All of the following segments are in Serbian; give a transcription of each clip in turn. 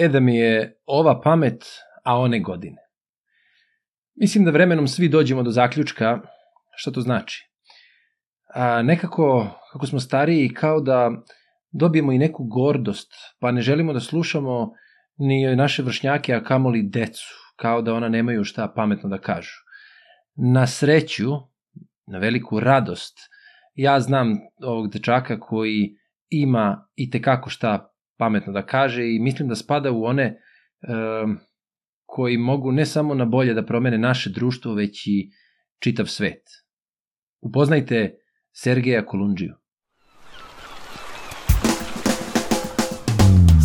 E da mi je ova pamet, a one godine. Mislim da vremenom svi dođemo do zaključka šta to znači. A, nekako, kako smo stariji, kao da dobijemo i neku gordost, pa ne želimo da slušamo ni naše vršnjake, a kamoli decu, kao da ona nemaju šta pametno da kažu. Na sreću, na veliku radost, ja znam ovog dečaka koji ima i tekako šta pametno da kaže i mislim da spada u one um, koji mogu ne samo na bolje da promene naše društvo, već i čitav svet. Upoznajte Sergeja Kolundžiju.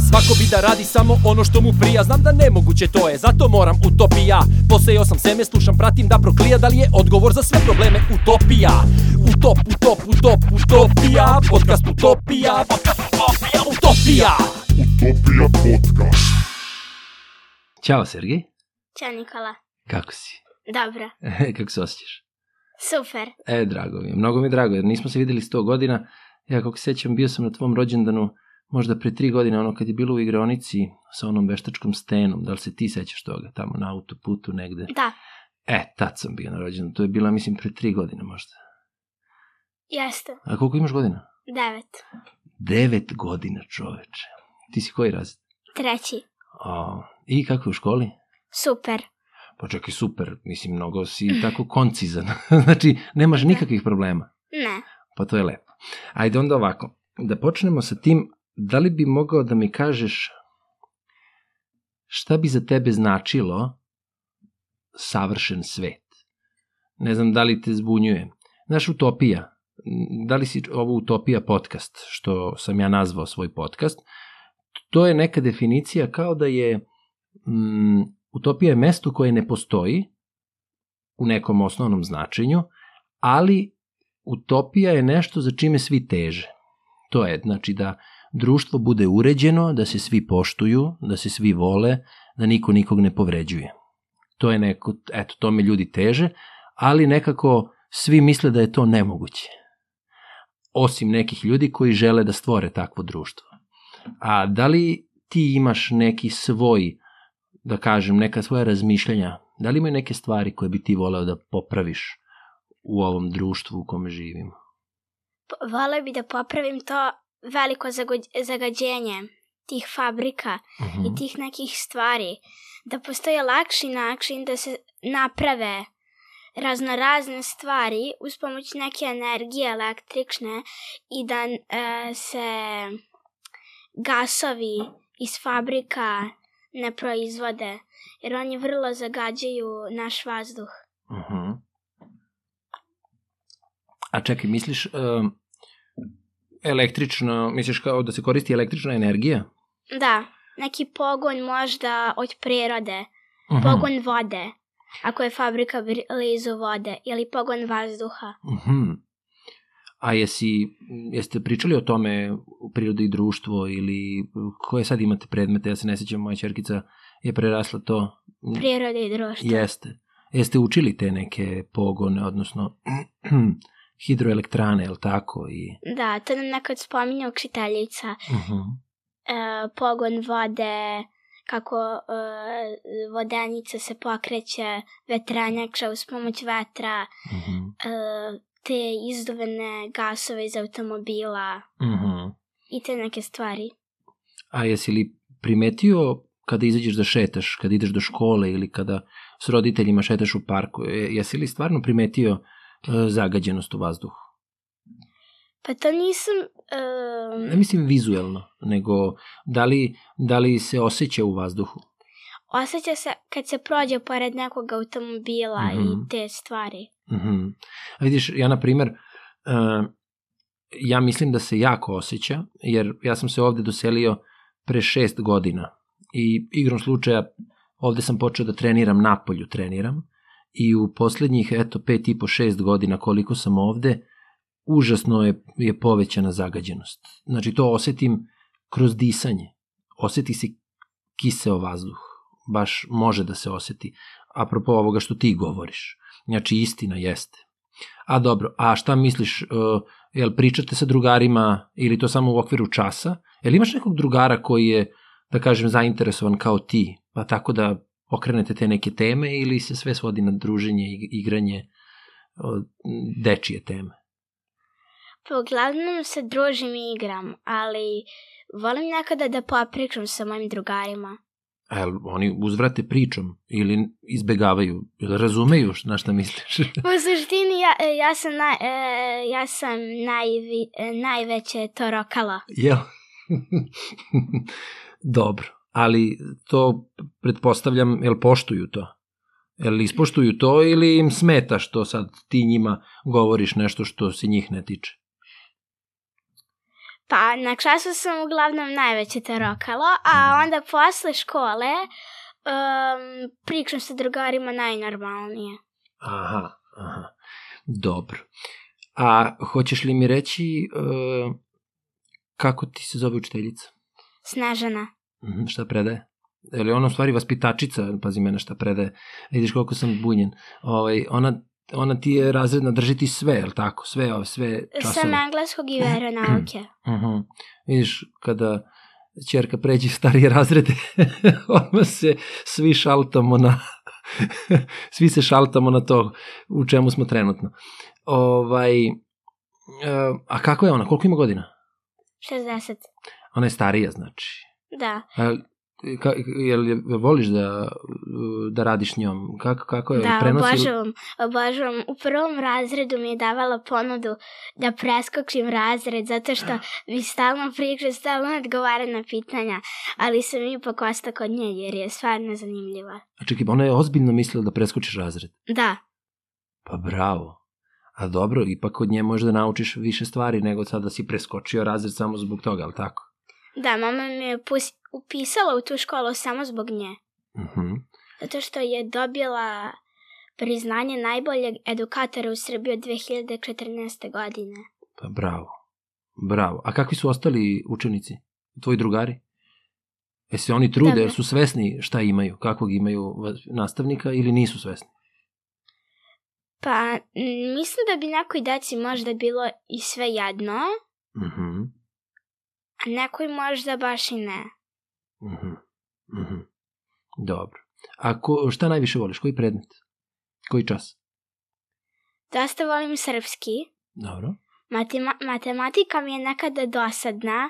Svako bi da radi samo ono što mu prija Znam da nemoguće to je, zato moram utopija Posejao sam seme, slušam, pratim da proklija Da li je odgovor za sve probleme utopija Utop, utop, utop, utopija Podcast utopija, podcast utopija, utopija Utopija podcast. Ćao Sergej, Ćao Nikola. kako si? Dobro. kako se osjećaš? Super. E, drago mi je, mnogo mi je drago, jer nismo se videli 100 godina. Ja kako se sećam, bio sam na tvom rođendanu možda pre tri godine, ono kad je bilo u igronici sa onom veštačkom stenom, da li se ti sećaš toga, tamo na autoputu negde? Da, E, tad sam bio na rođendanu, to je bila, mislim, pre tri godine možda. jeste. A koliko imaš godina? Devet. Devet godina, čoveče. Ti si koji razred? Treći. O, I kako je u školi? Super. Pa čekaj, super, mislim, mnogo si tako koncizan. znači, nemaš nikakvih problema. Ne. Pa to je lepo. Ajde onda ovako, da počnemo sa tim, da li bi mogao da mi kažeš šta bi za tebe značilo savršen svet? Ne znam da li te zbunjuje. Znaš, utopija, da li si ovo utopija podcast, što sam ja nazvao svoj podcast, to je neka definicija kao da je mm, utopija je mesto koje ne postoji u nekom osnovnom značenju, ali utopija je nešto za čime svi teže. To je, znači, da društvo bude uređeno, da se svi poštuju, da se svi vole, da niko nikog ne povređuje. To je neko, eto, tome ljudi teže, ali nekako svi misle da je to nemoguće. Osim nekih ljudi koji žele da stvore takvo društvo. A da li ti imaš neki svoj, da kažem, neka svoja razmišljanja, da li imaju neke stvari koje bi ti voleo da popraviš u ovom društvu u kome živimo? P- Voleo bi da popravim to veliko zagađenje tih fabrika Mhm. i tih nekih stvari. Da postoje lakši način da se naprave raznorazne stvari uz pomoć neke energije električne i da e, se gasovi iz fabrika ne proizvode, jer oni vrlo zagađaju naš vazduh. Mhm. A čekaj, misliš um, električno, misliš kao da se koristi električna energija? Da, neki pogon možda od prirode, Mhm. pogon vode, ako je fabrika blizu vode, ili pogon vazduha. Mhm. A jesi, jeste pričali o tome u prirodi i društvo ili koje sad imate predmete, ja se ne sjećam, moja čerkica je prerasla to. Prirode i društvo. Jeste. Jeste učili te neke pogone, odnosno hidroelektrane, je li tako? I, Da, to nam nekad spominja učiteljica. Mhm. E, pogon vode, kako e, vodenica se pokreće, vetranjača uz pomoć vetra, Mhm. e, te izduvene gasove iz automobila Mhm. i te neke stvari. A jesi li primetio kada izađeš da šetaš, kada ideš do škole ili kada s roditeljima šetaš u parku, je- jesi li stvarno primetio e, zagađenost u vazduhu? Pa to nisam... e, Ne mislim vizuelno, nego da li, da li se osjeća u vazduhu? osjeća se kad se prođe pored nekog automobila Mhm. i te stvari. Mhm. A vidiš, ja na primer, uh, ja mislim da se jako osjeća, jer ja sam se ovde doselio pre šest godina i igrom slučaja ovde sam počeo da treniram, napolju treniram i u poslednjih, eto, pet i po, šest godina koliko sam ovde, užasno je, je povećana zagađenost. Znači, to osetim kroz disanje. Oseti se kiseo vazduh. Baš može da se oseti. Apropo ovoga što ti govoriš. Znači, istina jeste. A dobro, a šta misliš, uh, jel pričate sa drugarima ili to samo u okviru časa? Jel imaš nekog drugara koji je da kažem, zainteresovan kao ti, pa tako da okrenete te neke teme ili se sve svodi na druženje igranje dečije teme? Pa uglavnom se družim i igram, ali volim nekada da popričam sa mojim drugarima. A jel oni uzvrate pričom ili izbegavaju, ili razumeju na šta misliš? U suštini ja, ja sam, naj, e, ja sam najvi, e, najveće torokalo. Jel? Dobro, ali to pretpostavljam, jel poštuju to? Jel ispoštuju to ili im smeta što sad ti njima govoriš nešto što se njih ne tiče? Pa na času sam uglavnom najveće torokalo, a onda posle škole um, pričam sa drugarima najnormalnije. Aha, aha. Dobro. A hoćeš li mi reći uh, kako ti se zove učiteljica? Snežana. Mhm, šta predaje? Je li ona u stvari vaspitačica, pazi mene šta predaje, vidiš koliko sam bunjen. Ovaj, ona, ona ti je razredna, drži ti sve, je li tako? Sve, ove, sve časove. Sam engleskog i veronauke. Uh -huh. Vidiš, kada čerka pređe starije razrede, odmah se svi šaltamo na svi se šaltamo na to u čemu smo trenutno. Ovaj, e, a kako je ona? Koliko ima godina? 60. Ona je starija, znači. Da. A, ka, jel, jel voliš da, da radiš njom? Kako, kako je? Da, prenosi... obožavam, obožavam. U prvom razredu mi je davala ponudu da preskočim razred, zato što mi stalno priča, stalno odgovara na pitanja, ali sam ipak ostao kod nje jer je stvarno zanimljiva. A čekaj, ona je ozbiljno mislila da preskočiš razred? Da. Pa bravo. A dobro, ipak kod nje možda naučiš više stvari nego sad da si preskočio razred samo zbog toga, ali tako? Da, mama me je pus- upisala u tu školu samo zbog nje. Uh -huh. Zato što je dobila priznanje najboljeg edukatora u Srbiji od 2014. godine. Pa bravo. Bravo. A kakvi su ostali učenici? Tvoji drugari? E se oni trude, jer su svesni šta imaju, kakvog imaju nastavnika ili nisu svesni? Pa, mislim da bi nekoj deci možda bilo i sve jedno, Uh -huh. A nekoj možda baš i ne. Uh -huh. Uh -huh. Dobro. A ko, šta najviše voliš? Koji predmet? Koji čas? Dosta volim srpski. Dobro. Matema matematika mi je nekada dosadna,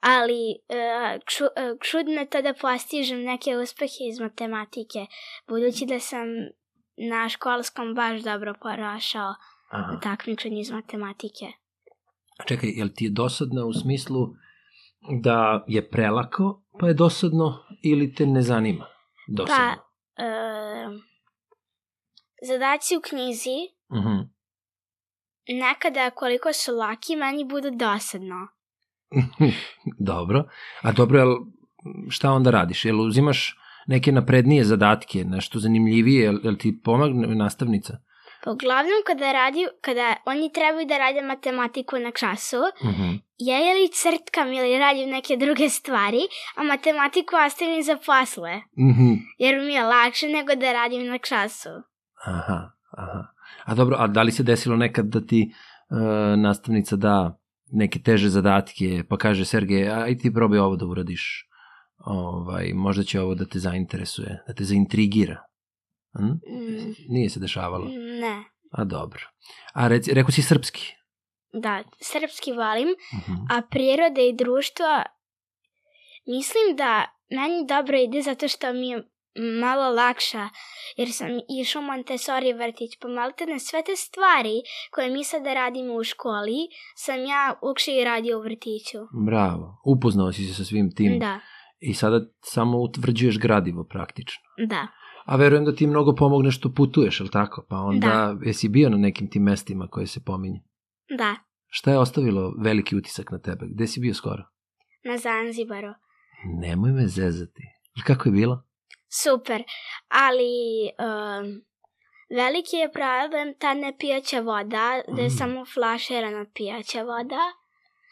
ali uh, ču, uh, čudno je to da postižem neke uspehe iz matematike, budući da sam na školskom baš dobro porašao takmičenju iz matematike. Čekaj, jel ti je dosadno u smislu da je prelako, pa je dosadno ili te ne zanima? Dosadno. Pa, uh, zadaci u knjizi Uh -huh. nekada koliko su laki meni budu dosadno. dobro. A dobro, jel, šta onda radiš? Jel uzimaš neke naprednije zadatke, nešto zanimljivije, jel, jel ti pomagne nastavnica? Pa uglavnom kada radi, kada oni trebaju da rade matematiku na času, Uh -huh. Ja ili crtkam ili radim neke druge stvari, a matematiku ostavim za posle, -huh. jer mi je lakše nego da radim na času. Aha, aha. A dobro, a da li se desilo nekad da ti uh, nastavnica da neke teže zadatke, pa kaže Sergej, aj ti probaj ovo da uradiš. Ovaj, možda će ovo da te zainteresuje, da te zaintrigira. Hm? Mm, Nije se dešavalo. ne. A dobro. A reci, rekao si srpski. Da, srpski volim, Uh -huh. a priroda i društvo mislim da meni dobro ide zato što mi je malo lakša, jer sam išao u Montessori vrtić, pa malte na sve te stvari koje mi sada radimo u školi, sam ja ukše i radio u vrtiću. Bravo. Upoznao si se sa svim tim. Da, I sada samo utvrđuješ gradivo praktično. da. A verujem da ti mnogo pomogne što putuješ, je tako? Pa onda, da. jesi bio na nekim tim mestima koje se pominje? Da, Šta je ostavilo veliki utisak na tebe? Gde si bio skoro? na Zanzibaru. Nemoj me zezati. I kako je bilo? Super, ali um, veliki je problem ta nepijaća voda, da je Mm. samo flaširana pijaća voda.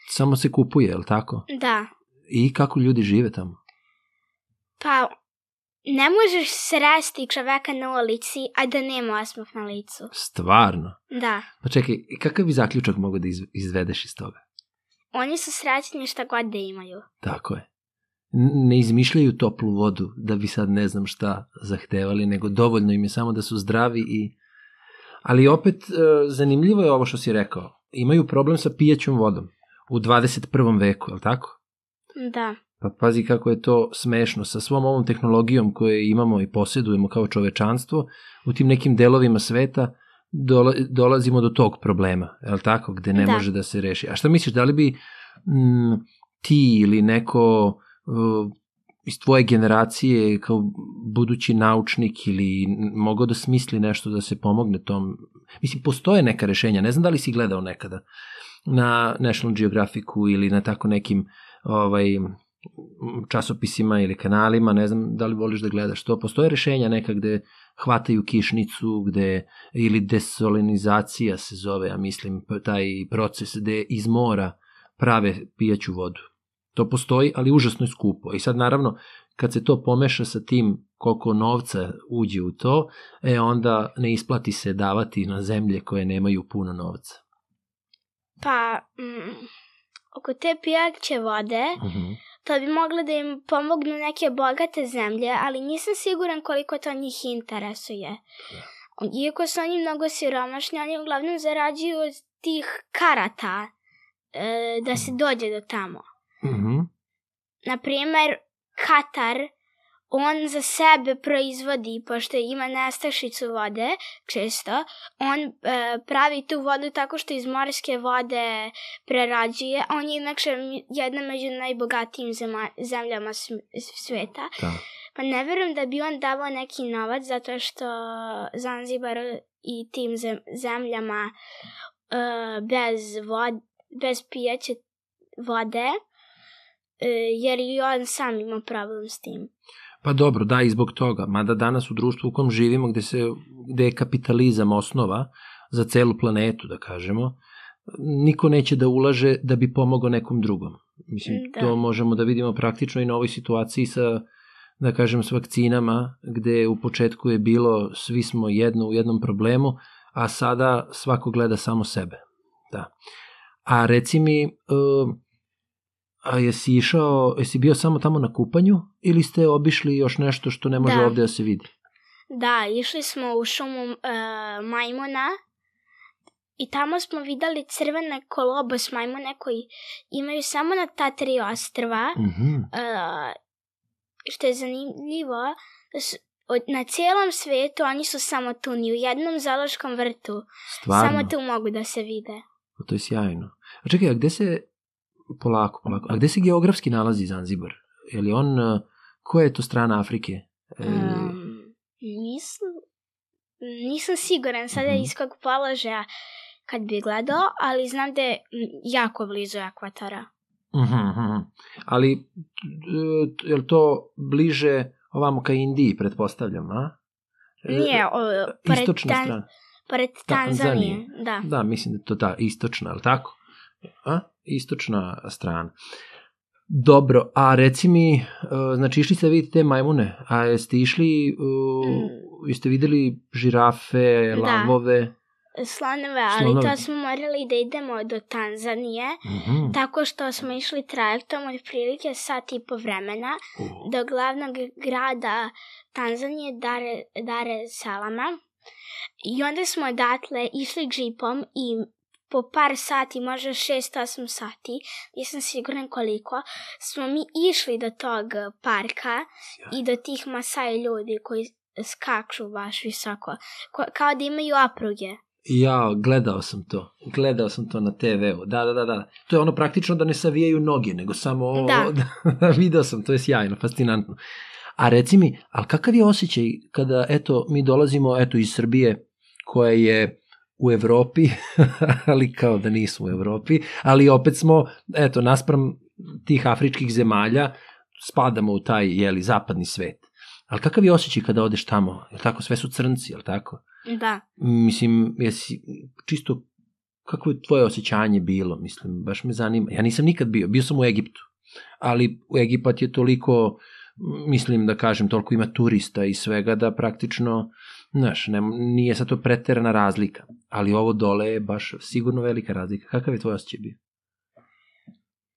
Samo se kupuje, je tako? Da, I kako ljudi žive tamo? pa ne možeš sresti čoveka na ulici, a da nema osmah na licu. Stvarno? Da, Pa čekaj, kakav bi zaključak mogo da iz- izvedeš iz toga? oni su srećni šta god da imaju. Tako je. Ne izmišljaju toplu vodu da bi sad ne znam šta zahtevali, nego dovoljno im je samo da su zdravi i... Ali opet, e, zanimljivo je ovo što si rekao. Imaju problem sa pijaćom vodom u 21. veku, je li tako? Da. Pa pazi kako je to smešno sa svom ovom tehnologijom koje imamo i posjedujemo kao čovečanstvo u tim nekim delovima sveta dola, dolazimo do tog problema, je li tako, gde ne Da. može da se reši. A šta misliš, da li bi m, ti ili neko uh, iz tvoje generacije kao budući naučnik ili mogao da smisli nešto da se pomogne tom? Mislim, postoje neka rešenja, ne znam da li si gledao nekada na National Geographicu ili na tako nekim ovaj, m, časopisima ili kanalima, ne znam da li voliš da gledaš to. Postoje rešenja neka gde hvataju kišnicu, gde, ili desolinizacija se zove, ja mislim, taj proces gde iz mora prave pijaću vodu. To postoji, ali užasno je skupo. I sad naravno, kad se to pomeša sa tim koliko novca uđe u to, e onda ne isplati se davati na zemlje koje nemaju puno novca. Pa, mm, oko te pijaće vode, Uh -huh. To bi moglo da im pomognu neke bogate zemlje, ali nisam siguran koliko to njih interesuje. Iako su oni mnogo siromašni, oni uglavnom zarađuju od tih karata e, da se dođe do tamo. Uh -huh. Naprimer, Katar, on za sebe proizvodi, pošto ima nestašicu vode, često, on e, pravi tu vodu tako što iz morske vode prerađuje. On je inakše jedna među najbogatijim zema, zemljama sveta. Da. Pa ne verujem da bi on davao neki novac zato što Zanzibar i tim zem, zemljama e, bez, vod, bez pijaće vode, e, jer i on sam ima problem s tim. Pa dobro, da, i zbog toga. Mada danas u društvu u kom živimo, gde, se, gde je kapitalizam osnova za celu planetu, da kažemo, niko neće da ulaže da bi pomogao nekom drugom. Mislim, Da. to možemo da vidimo praktično i na ovoj situaciji sa, da kažem, s vakcinama, gde u početku je bilo svi smo jedno u jednom problemu, a sada svako gleda samo sebe. Da. A reci mi, uh, a jesi išao, jesi bio samo tamo na kupanju ili ste obišli još nešto što ne može Da. ovde da se vidi? Da, išli smo u šumu e, majmuna i tamo smo videli crvene kolobos majmune koji imaju samo na ta tri ostrva. Mhm. E, što je zanimljivo, od, na cijelom svetu oni su samo tu, ni u jednom zaloškom vrtu. Stvarno? Samo tu mogu da se vide. Pa To je sjajno. A čekaj, a gde se, polako, polako, a gde se geografski nalazi Zanzibar? Je li on, uh, koja je to strana Afrike? E, Um, nisam, nisam siguran sada Mhm. iz kog položaja kad bi gledao, ali znam da je jako blizu ekvatora. mhm. Ali, e, je li to bliže ovamo ka Indiji, pretpostavljam, a? E, Nije, o, pored, Istočna Tan- strana. pored. Tanzanije. Da. Da, mislim da je to ta istočna, ali tako? A? Istočna strana. Dobro, a reci mi, uh, znači išli ste da vidite te majmune, a jeste išli, uh, Mm. jeste videli žirafe, Da. lavove? Slonove, ali Slonove. to smo morali da idemo do Tanzanije, Mhm. tako što smo išli trajektom od prilike sat i po vremena U, do glavnog grada Tanzanije, Dare, Dare Salama. I onda smo odatle išli džipom i po par sati, možda 6-8 sati, nisam siguran koliko, smo mi išli do tog parka i do tih Masai ljudi koji skaču baš visoko, ko, kao da imaju opruge. Ja, gledao sam to. Gledao sam to na TV-u. Da, da, da, da. To je ono praktično da ne savijaju noge, nego samo... Da. da video sam, to je sjajno, fascinantno. A reci mi, ali kakav je osjećaj kada, eto, mi dolazimo, eto, iz Srbije, koja je u Evropi, ali kao da nismo u Evropi, ali opet smo, eto, naspram tih afričkih zemalja, spadamo u taj, jeli, zapadni svet. Ali kakav je osjećaj kada odeš tamo? Je tako, sve su crnci, je tako? Da. Mislim, jesi, čisto, kako je tvoje osjećanje bilo, mislim, baš me zanima. Ja nisam nikad bio, bio sam u Egiptu, ali u Egipat je toliko, mislim da kažem, toliko ima turista i svega da praktično, znaš, ne, nije sad to preterana razlika, ali ovo dole je baš sigurno velika razlika. Kakav je tvoj osjećaj bio?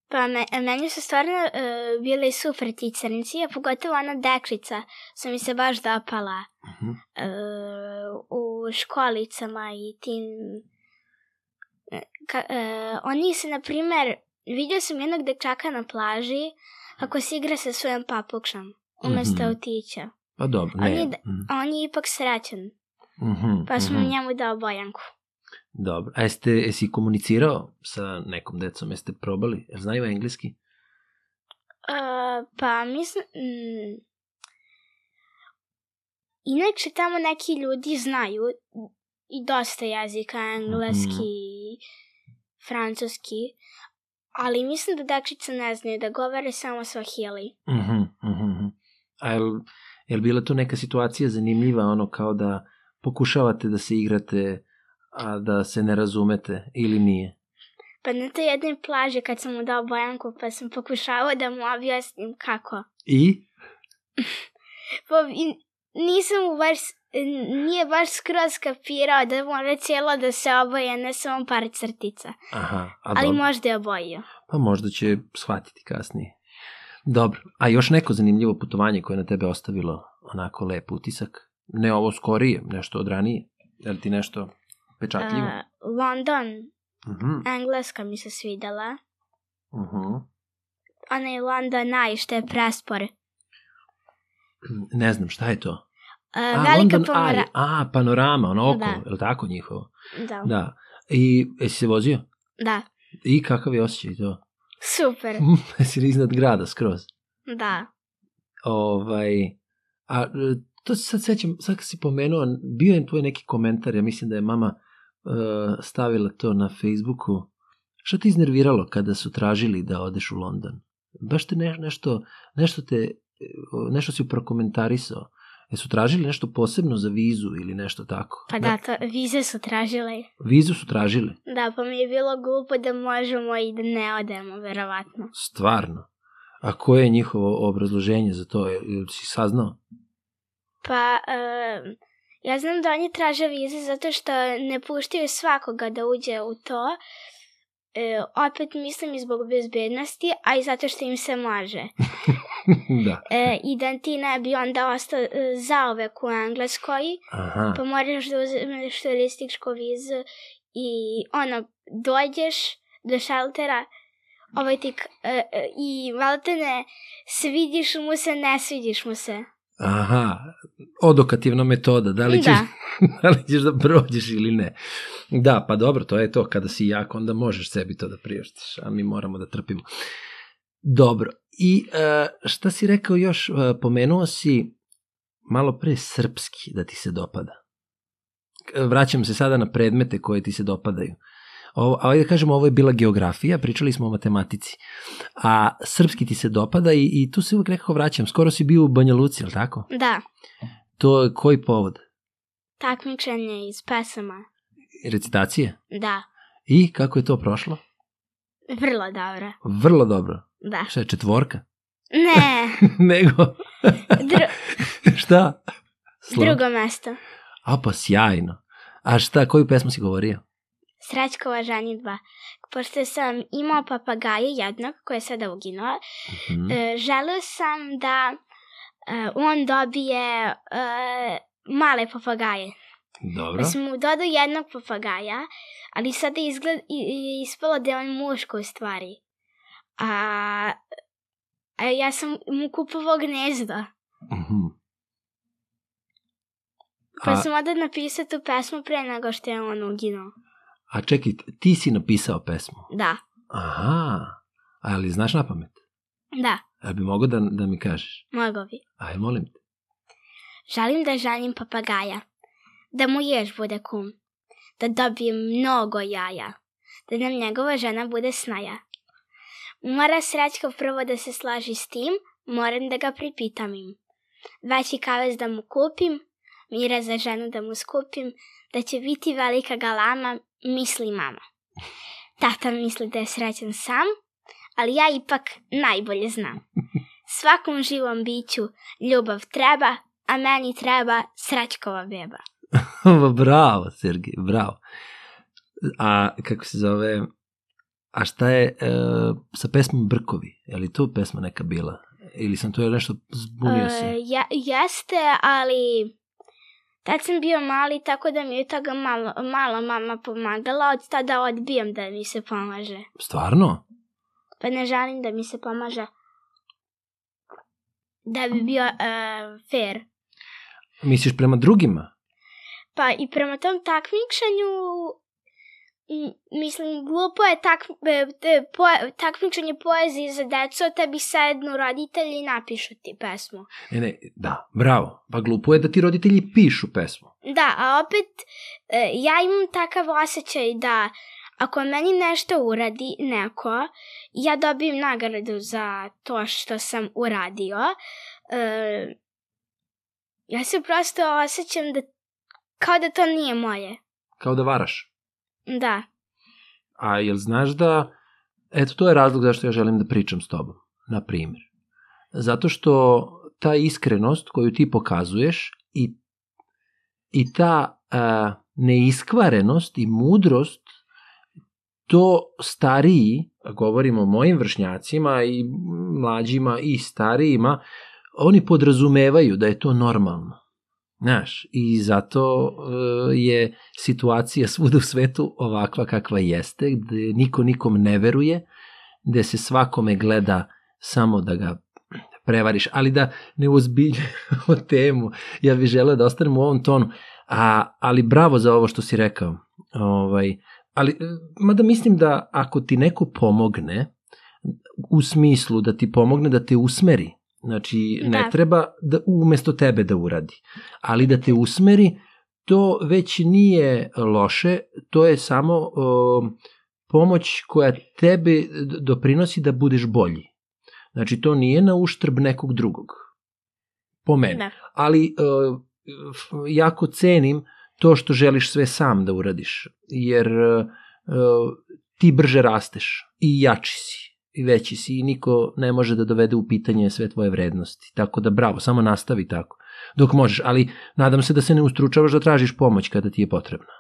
Pa me, meni su stvarno uh, bili super ti crnci, a pogotovo ona deklica su mi se baš dopala Mhm. uh, u školicama i tim... e, Ka, uh, oni se, na primer, vidio sam jednog dečaka na plaži kako se igra sa svojom papukšom umesto Mhm. autića. Pa dobro, On ne. je, mhm, a on je ipak srećan, mhm, pa sam mhm. njemu dao bojanku. Dobro. A jeste, jesi komunicirao sa nekom decom? Jeste probali? Jel znaju engleski? Uh, pa mislim... Mm, inače tamo neki ljudi znaju i dosta jezika, engleski, francuski, ali mislim da dekšice ne znaju da govore samo swahili. Mhm, mhm, mhm. A jel, jel bila tu neka situacija zanimljiva, ono kao da pokušavate da se igrate, a da se ne razumete ili nije? Pa na toj jednoj plaži kad sam mu dao bojanku pa sam pokušavao da mu objasnim kako. I? Pa nisam mu baš, nije baš skroz kapirao da mora cijelo da se oboje, ne samo par crtica. Aha, a Ali dobro. možda je obojio. Pa možda će shvatiti kasnije. Dobro. A još neko zanimljivo putovanje koje je na tebe ostavilo onako lep utisak? Ne ovo skorije, nešto od ranije? Je li ti nešto pečatljivo? A, London, Mhm, Engleska mi se svidela. mhm. Onaj London Eye što je prespor. Ne znam, šta je to? A, A, velika London pomora... Eye. A, panorama, ono oko, Da. je li tako njihovo? Da. Da. I, jesi se vozio? da. I kakav je osjećaj to? Super. jesi li iznad grada skroz? Da. Ovaj, a e, to se sad sećam, sad kad si pomenuo, bio je tvoj neki komentar, ja mislim da je mama e, stavila to na Facebooku. Šta te iznerviralo kada su tražili da odeš u London? Baš te ne, nešto, nešto te, e, nešto si prokomentarisao. Jesu tražili nešto posebno za vizu ili nešto tako? Pa da, to, vize su tražile. Vizu su tražili, Da, pa mi je bilo glupo da možemo i da ne odemo, verovatno. stvarno. A koje je njihovo obrazloženje za to? Jel si saznao? Pa, e, ja znam da oni traže vize zato što ne puštaju svakoga da uđe u to. E, opet mislim i zbog bezbednosti, a i zato što im se može. da. E, I da ti ne bi onda ostao e, zaovek u Engleskoj, Aha. pa moraš da uzmeš turističku vizu i ono, dođeš do šaltera, ovaj ti, e, e, i valtene svidiš mu se, ne svidiš mu se. Aha, odokativna metoda, da li, ćeš, Da. da li ćeš da prođeš ili ne. Da, pa dobro, to je to, kada si jak, onda možeš sebi to da priuštiš, a mi moramo da trpimo. Dobro, i e, šta si rekao još, E, pomenuo si malo pre srpski da ti se dopada. Vraćam se sada na predmete koje ti se dopadaju. Ovo, ajde da kažemo, ovo je bila geografija, pričali smo o matematici. A srpski ti se dopada i, i tu se uvek nekako vraćam. Skoro si bio u Banja Luci, je li tako? Da, To je koji povod? takmičenje iz pesama. Recitacije? Da, I kako je to prošlo? vrlo dobro. Vrlo dobro. Da. Šta je, četvorka? Ne, Nego, dru, šta? Slo- drugo mesto. A pa sjajno. A šta, koju pesmu si govorio? Srećkova ženitba. Pošto sam imao papagaja jednog koji je sada uginuo, Mhm. e, želeo sam da on dobije male papagaje. Dobro. Pa sam mu dodao jednog papagaja, ali sada izgled, i, i- ispalo da je on muško u stvari. A, a ja sam mu kupovao gnezdo. Mhm. Pa A, sam onda napisao tu pesmu pre nego što je on uginuo. A čekaj, ti si napisao pesmu. Da, Aha, ali znaš na pamet? da, A bi mogo da, da mi kažeš? mogo bi. Aj, molim te. Želim da ženim papagaja, da mu jež bude kum, da dobije mnogo jaja, da nam njegova žena bude snaja. Mora srećka prvo da se slaži s tim, moram da ga pripitam im. Veći kavez da mu kupim, mira za ženu da mu skupim, da će biti velika galama, misli mama. Tata misli da je srećan sam, ali ja ipak najbolje znam. Svakom živom biću ljubav treba, a meni treba srećkova beba. bravo, Sergej, bravo. A kako se zove, A šta je e, sa pesmom Brkovi? Je li to pesma neka bila? Ili sam to nešto zbunio se? E, ja, jeste, ali tad sam bio mali, tako da mi je toga malo, malo mama pomagala, od tada odbijam da mi se pomaže. Stvarno? Pa ne želim da mi se pomaže. Da bi bio uh, fair. Misliš prema drugima? Pa i prema tom takmičenju mislim, glupo je tak, te, po, takmičenje poezije za decu, a tebi sednu roditelji napišu ti pesmu. Ne, ne, da, bravo. Pa glupo je da ti roditelji pišu pesmu. Da, a opet ja imam takav osjećaj da ako meni nešto uradi neko, ja dobijem nagradu za to što sam uradio. Ja se prosto osjećam da kao da to nije moje. Kao da varaš. Da. A jel znaš da, eto to je razlog zašto ja želim da pričam s tobom, na primjer. Zato što ta iskrenost koju ti pokazuješ i, i ta a, neiskvarenost i mudrost, to stariji, govorimo o mojim vršnjacima i mlađima i starijima, oni podrazumevaju da je to normalno. Znaš, i zato uh, je situacija svuda u svetu ovakva kakva jeste, gde niko nikom ne veruje, gde se svakome gleda samo da ga prevariš, ali da ne uzbiljamo temu, ja bih želeo da ostanem u ovom tonu, a, ali bravo za ovo što si rekao. Ovaj, ali, mada mislim da ako ti neko pomogne, u smislu da ti pomogne da te usmeri, Znači, ne Da. treba da umesto tebe da uradi, ali da te usmeri, to već nije loše, to je samo o, pomoć koja tebi d- doprinosi da budeš bolji. Znači, to nije na uštrb nekog drugog. Po meni. Da. Ali o, f- jako cenim to što želiš sve sam da uradiš, jer o, ti brže rasteš i jači si i veći si i niko ne može da dovede u pitanje sve tvoje vrednosti. Tako da bravo, samo nastavi tako. Dok možeš, ali nadam se da se ne ustručavaš da tražiš pomoć kada ti je potrebna.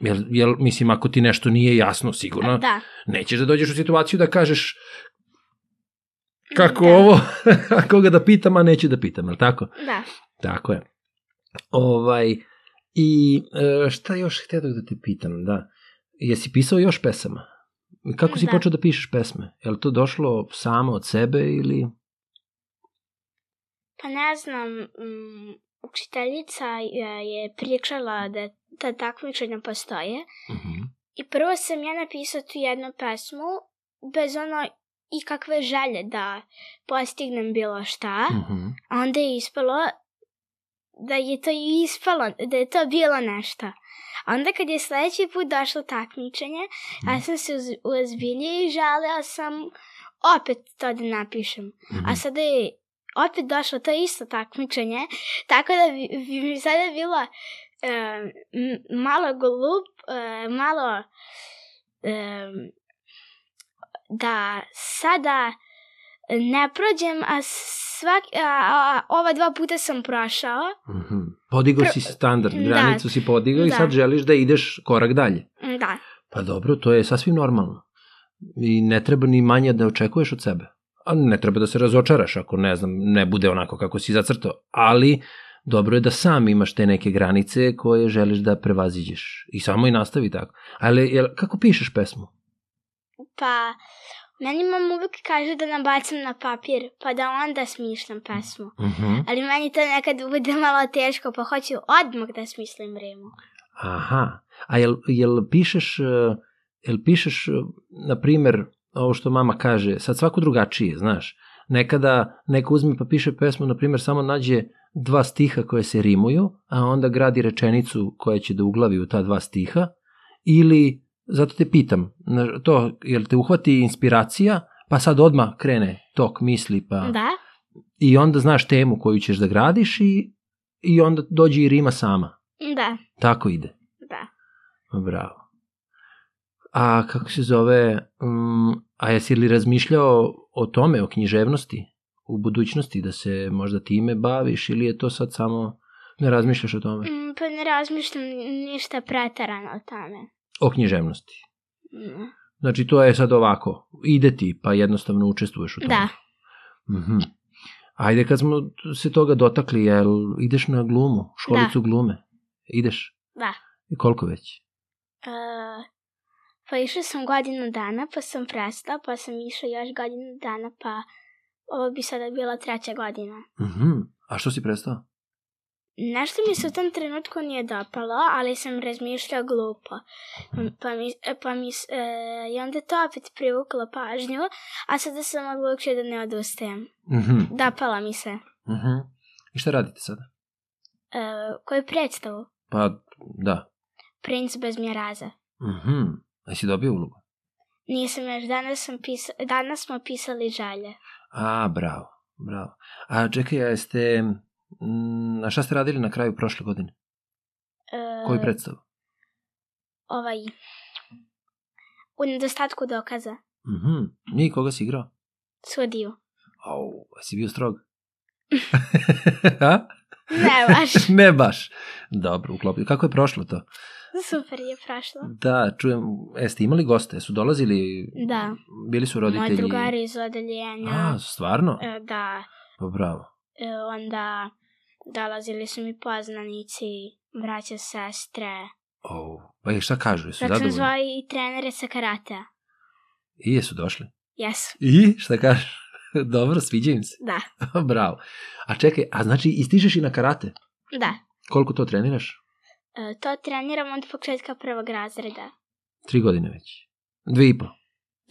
Jel, jel, mislim, ako ti nešto nije jasno, sigurno, Da. nećeš da dođeš u situaciju da kažeš kako Da. ovo, a koga da pitam, a neću da pitam, jel tako? Da. Tako je. Ovaj, I e, šta još htio da te pitam, da. Jesi pisao još pesama? Kako si Da. počeo da pišeš pesme? Je li to došlo samo od sebe ili... Pa ne znam, mm, učiteljica je, je pričala da ta takmičenja postoje Mhm. i prvo sam ja napisao tu jednu pesmu bez ono ikakve želje da postignem bilo šta, Mhm. a onda je ispalo da je to ispalo, da je to bilo nešto. A onda kad je sledeći put došlo takmičenje, ja sam se uz, uozbiljio i želeo sam opet to da napišem. Mhm. A sada je opet došlo to isto takmičenje, tako da bi, bi mi sada bilo e, malo glup, e, malo e, da sada ne prođem, a, svak, a, a, ova dva puta sam prošao. Mhm. Podigao Pr- si standard, da. granicu si podigao i Da. sad želiš da ideš korak dalje. Da, Pa dobro, to je sasvim normalno. I ne treba ni manje da očekuješ od sebe. A ne treba da se razočaraš ako ne znam, ne bude onako kako si zacrtao. Ali dobro je da sam imaš te neke granice koje želiš da prevaziđeš. I samo i nastavi tako. Ali jel, kako pišeš pesmu? pa meni mam uvijek kaže da nabacam na papir, pa da onda smišljam pesmu. Mhm. Ali meni to nekad bude malo teško, pa hoću odmah da smislim rimu. Aha. A jel, jel pišeš, eh, jel pišeš, eh, na primer, ovo što mama kaže, sad svako drugačije, znaš. Nekada neko uzme pa piše pesmu, na primer, samo nađe dva stiha koje se rimuju, a onda gradi rečenicu koja će da uglavi u ta dva stiha, ili, zato te pitam, to, jel te uhvati inspiracija, pa sad odmah krene tok misli, pa... Da? I onda znaš temu koju ćeš da gradiš i, i onda dođe i rima sama. Da, Tako ide. da. Bravo. A kako se zove, um, a jesi li razmišljao o tome, o književnosti u budućnosti, da se možda time baviš ili je to sad samo, ne razmišljaš o tome? Mm, Pa ne razmišljam ništa pretarano o tome. O književnosti. Mm, Znači, to je sad ovako. Ide ti, pa jednostavno učestvuješ u tome. Da, Mhm. Ajde, kad smo se toga dotakli, jel ideš na glumu, školicu glume? Ideš? da. I koliko već? E, pa išla sam godinu dana, pa sam prestala, pa sam išla još godinu dana, pa ovo bi sada bila treća godina. Mhm. A što si prestao? Nešto mi se u tom trenutku nije dopalo, ali sam razmišljao glupo. Pa mi, pa mi, e, I onda to opet privuklo pažnju, a sada sam odlučio da ne odustajem. Mhm. Dopala mi se. Mhm. I šta radite sada? E, koju predstavu? Pa, da. Princ bez mjeraza. Mhm. A si dobio ulogu? Nisam još, danas, sam pisa, danas smo pisali žalje. A, bravo, bravo. A čekaj, jeste... mm, A šta ste radili na kraju prošle godine? E, Koju predstavu? Ovaj, u nedostatku dokaza. Mhm. Nije koga si igrao? Sudiju. Au, a si bio strog? Ne baš. ne baš. Dobro, uklopio. Kako je prošlo to? Super je prošlo. Da, čujem, jeste imali goste? Su dolazili? Da. Bili su roditelji? Moji drugari iz odeljenja. A, stvarno? E, da. Pa bravo. E, onda dolazili su mi poznanici, braća, sestre. Oh, pa je šta kažu? Jesu zadovoljni? zvao i trenere sa karatea. I jesu došli? Jesu. I šta kažu? Dobro, sviđa im se. Da. bravo. A čekaj, a znači ističeš i na karate? Da. Koliko to treniraš? E, to treniram od početka prvog razreda. Tri godine već. Dve i po.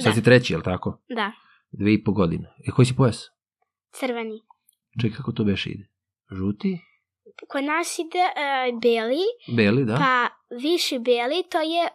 Sad Da. si treći, jel tako? Da. Dve i po godine. I koji si pojas? Crveni. Čekaj, kako to beše ide? Žuti? Kod nas ide e, beli, Beli, da? pa viši beli, to je e,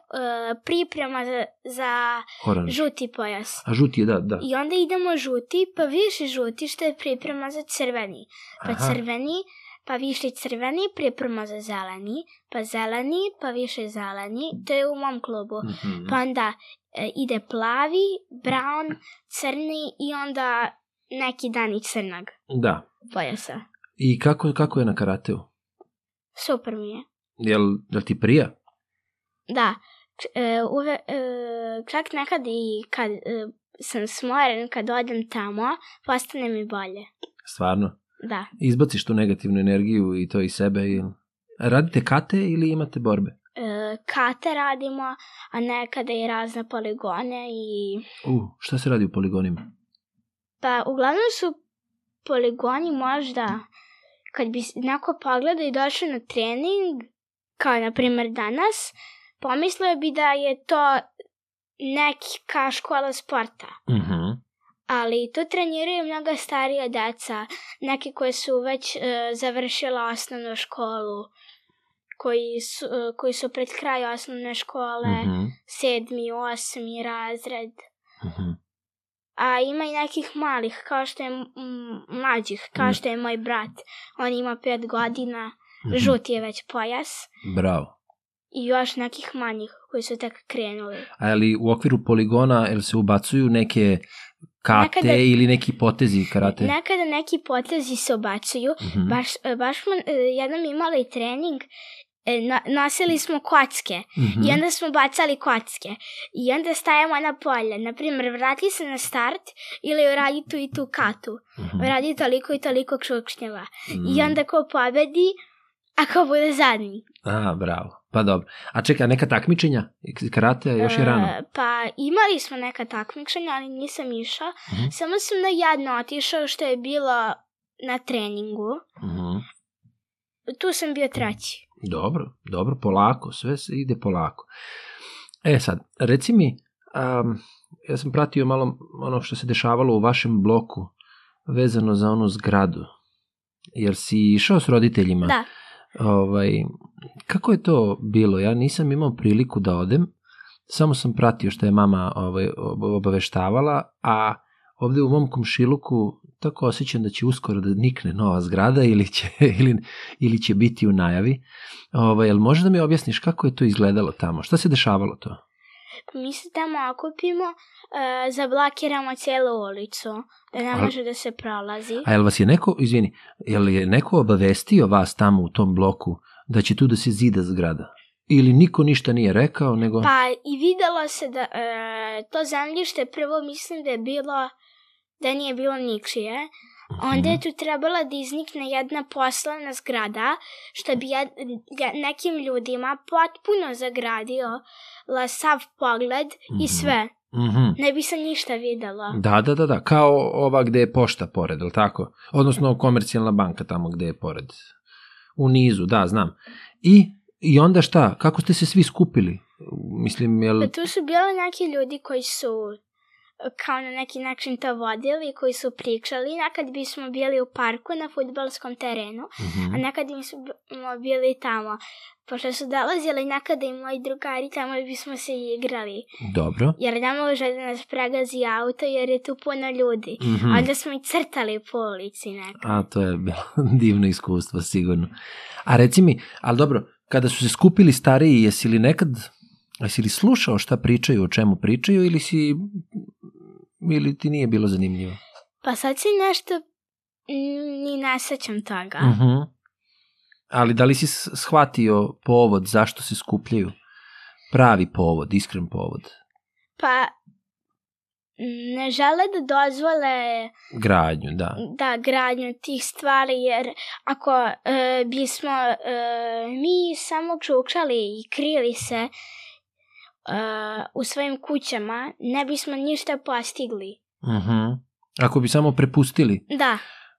priprema za, za Oranž. žuti pojas. A žuti je, da, da. I onda idemo žuti, pa viši žuti, što je priprema za crveni. Pa Aha. crveni, pa viši crveni, priprema za zeleni, pa zeleni, pa više zeleni, to je u mom klubu. Mhm. Pa onda e, ide plavi, brown, crni i onda neki dan i crnog Da. pojasa. I kako, kako je na karateu? Super mi je. Jel, jel ti prija? Da, č- e, uve, e, čak nekad i kad e, sam smoren, kad odem tamo, postane mi bolje. Stvarno? Da. Izbaciš tu negativnu energiju i to iz sebe? Ili... Radite kate ili imate borbe? E, kate radimo, a nekada i razne poligone i... U, šta se radi u poligonima? Pa uglavnom su poligoni možda kad bi neko pogledao i došao na trening, kao na primjer danas, pomislio bi da je to neka škola sporta. Mhm. Ali tu treniraju mnoga starija deca, neki koji su već e, završila osnovnu školu, koji su, e, koji su pred kraj osnovne škole, Mhm. sedmi, osmi razred. Mhm. A ima i nekih malih, kao što je mlađih, kao Mm. što je moj brat. On ima pet godina, Mhm. žuti je već pojas. Bravo. I još nekih manjih koji su tek krenuli. A li u okviru poligona jel se ubacuju neke kate Nekada- ili neki potezi karate? Nekada neki potezi se obacuju. Mhm. Baš, baš smo e, jednom imali trening, na, nosili smo kocke Mhm. i onda smo bacali kocke. I onda stajemo na polje. Naprimjer, vrati se na start ili uradi tu i tu katu. Mhm. Uradi toliko i toliko čukšnjeva. Mm. I onda ko pobedi, a ko bude zadnji. A, bravo. Pa dobro. A čekaj, neka takmičenja? Karate još je rano. E, pa imali smo neka takmičenja, ali nisam išao. Mhm. Samo sam na jedno otišao što je bilo na treningu. Mhm. Tu sam bio treći. Dobro, dobro, polako, sve se ide polako. E sad, reci mi, um, ja sam pratio malo ono što se dešavalo u vašem bloku vezano za onu zgradu. Jer si išao s roditeljima? Da. Ovaj, kako je to bilo? Ja nisam imao priliku da odem, samo sam pratio što je mama ovaj, ob- obaveštavala, a ovde u mom komšiluku tako osjećam da će uskoro da nikne nova zgrada ili će, ili, ili će biti u najavi. Ovaj, jel možeš da mi objasniš kako je to izgledalo tamo? Šta se dešavalo to? Mi se tamo okupimo, e, zablokiramo cijelu ulicu, da ne može da se prolazi. A jel vas je neko, izvini, jel je neko obavestio vas tamo u tom bloku da će tu da se zida zgrada? ili niko ništa nije rekao, nego... Pa i videlo se da e, to zemljište prvo mislim da je bilo, da nije bilo ničije. Onda je tu trebala da iznikne jedna poslana zgrada, što bi jed, nekim ljudima potpuno zagradio la sav pogled i sve. Mhm. Ne bi se ništa videlo. Da, da, da, da, kao ova gde je pošta pored, ili tako? Odnosno komercijalna banka tamo gde je pored. U nizu, da, znam. I, i onda šta? Kako ste se svi skupili? Mislim, jel... Pa tu su bili neki ljudi koji su kao na neki način to vodili, koji su pričali. Nekad bismo bili u parku na futbalskom terenu, Mhm. a nekad bismo bili tamo. Pošto su dolazili nekada i moji drugari, tamo bismo se igrali. Dobro. Jer ne može da nas pregazi auto jer je tu puno ljudi. Mhm. Onda smo i crtali po ulici nekad. A, to je bilo divno iskustvo, sigurno. A reci mi, ali dobro, kada su se skupili stariji, jesi li nekad, jesi li slušao šta pričaju, o čemu pričaju, ili si, ili ti nije bilo zanimljivo? Pa sad se nešto ni ne sećam toga. Mhm. Ali da li si shvatio povod zašto se skupljaju? Pravi povod, iskren povod. Pa ne žele da dozvole Gradnju, da. da gradnju tih stvari jer ako e, bismo e, mi samo čučali i krili se e, u svojim kućama ne bismo ništa postigli. Mhm. Ako bi samo prepustili Da,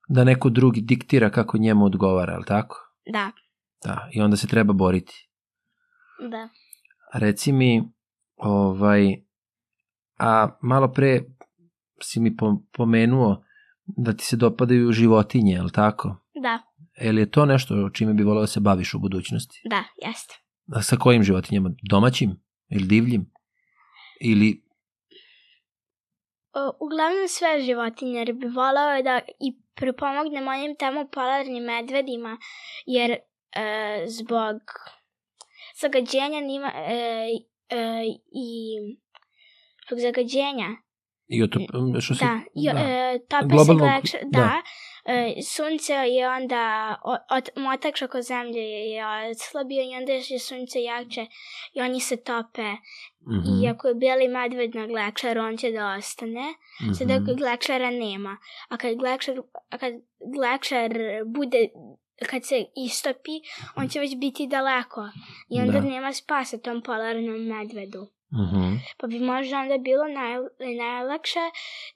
da neko drugi diktira kako njemu odgovara, ali tako? da, Da, i onda se treba boriti. da. Reci mi, ovaj, a malo pre si mi po- pomenuo da ti se dopadaju životinje, je li tako? Da, Je li je to nešto čime bi volao da se baviš u budućnosti? da, jeste. A sa kojim životinjama? Domaćim? Ili divljim? Ili... O, uglavnom sve životinje, jer bi volao da i pripomogne mojim tamo polarnim medvedima, jer e, zbog zagađenja nima, e, e, i zbog zagađenja I o to, što se, da, jo, da. E, tope Globalnog- se da. da, sunce je onda od, motač oko zemlje je odslabio i onda je sunce jače i oni se tope Mhm, i ako je bijeli medved na glekšaru on će da ostane mhm. Sada glekšara nema. A kad glekšar, a kad glekšar bude, kad se istopi, on će već biti daleko. I onda Da. nema spasa tom polarnom medvedu. Mhm. Pa bi možda onda bilo naj, najlakše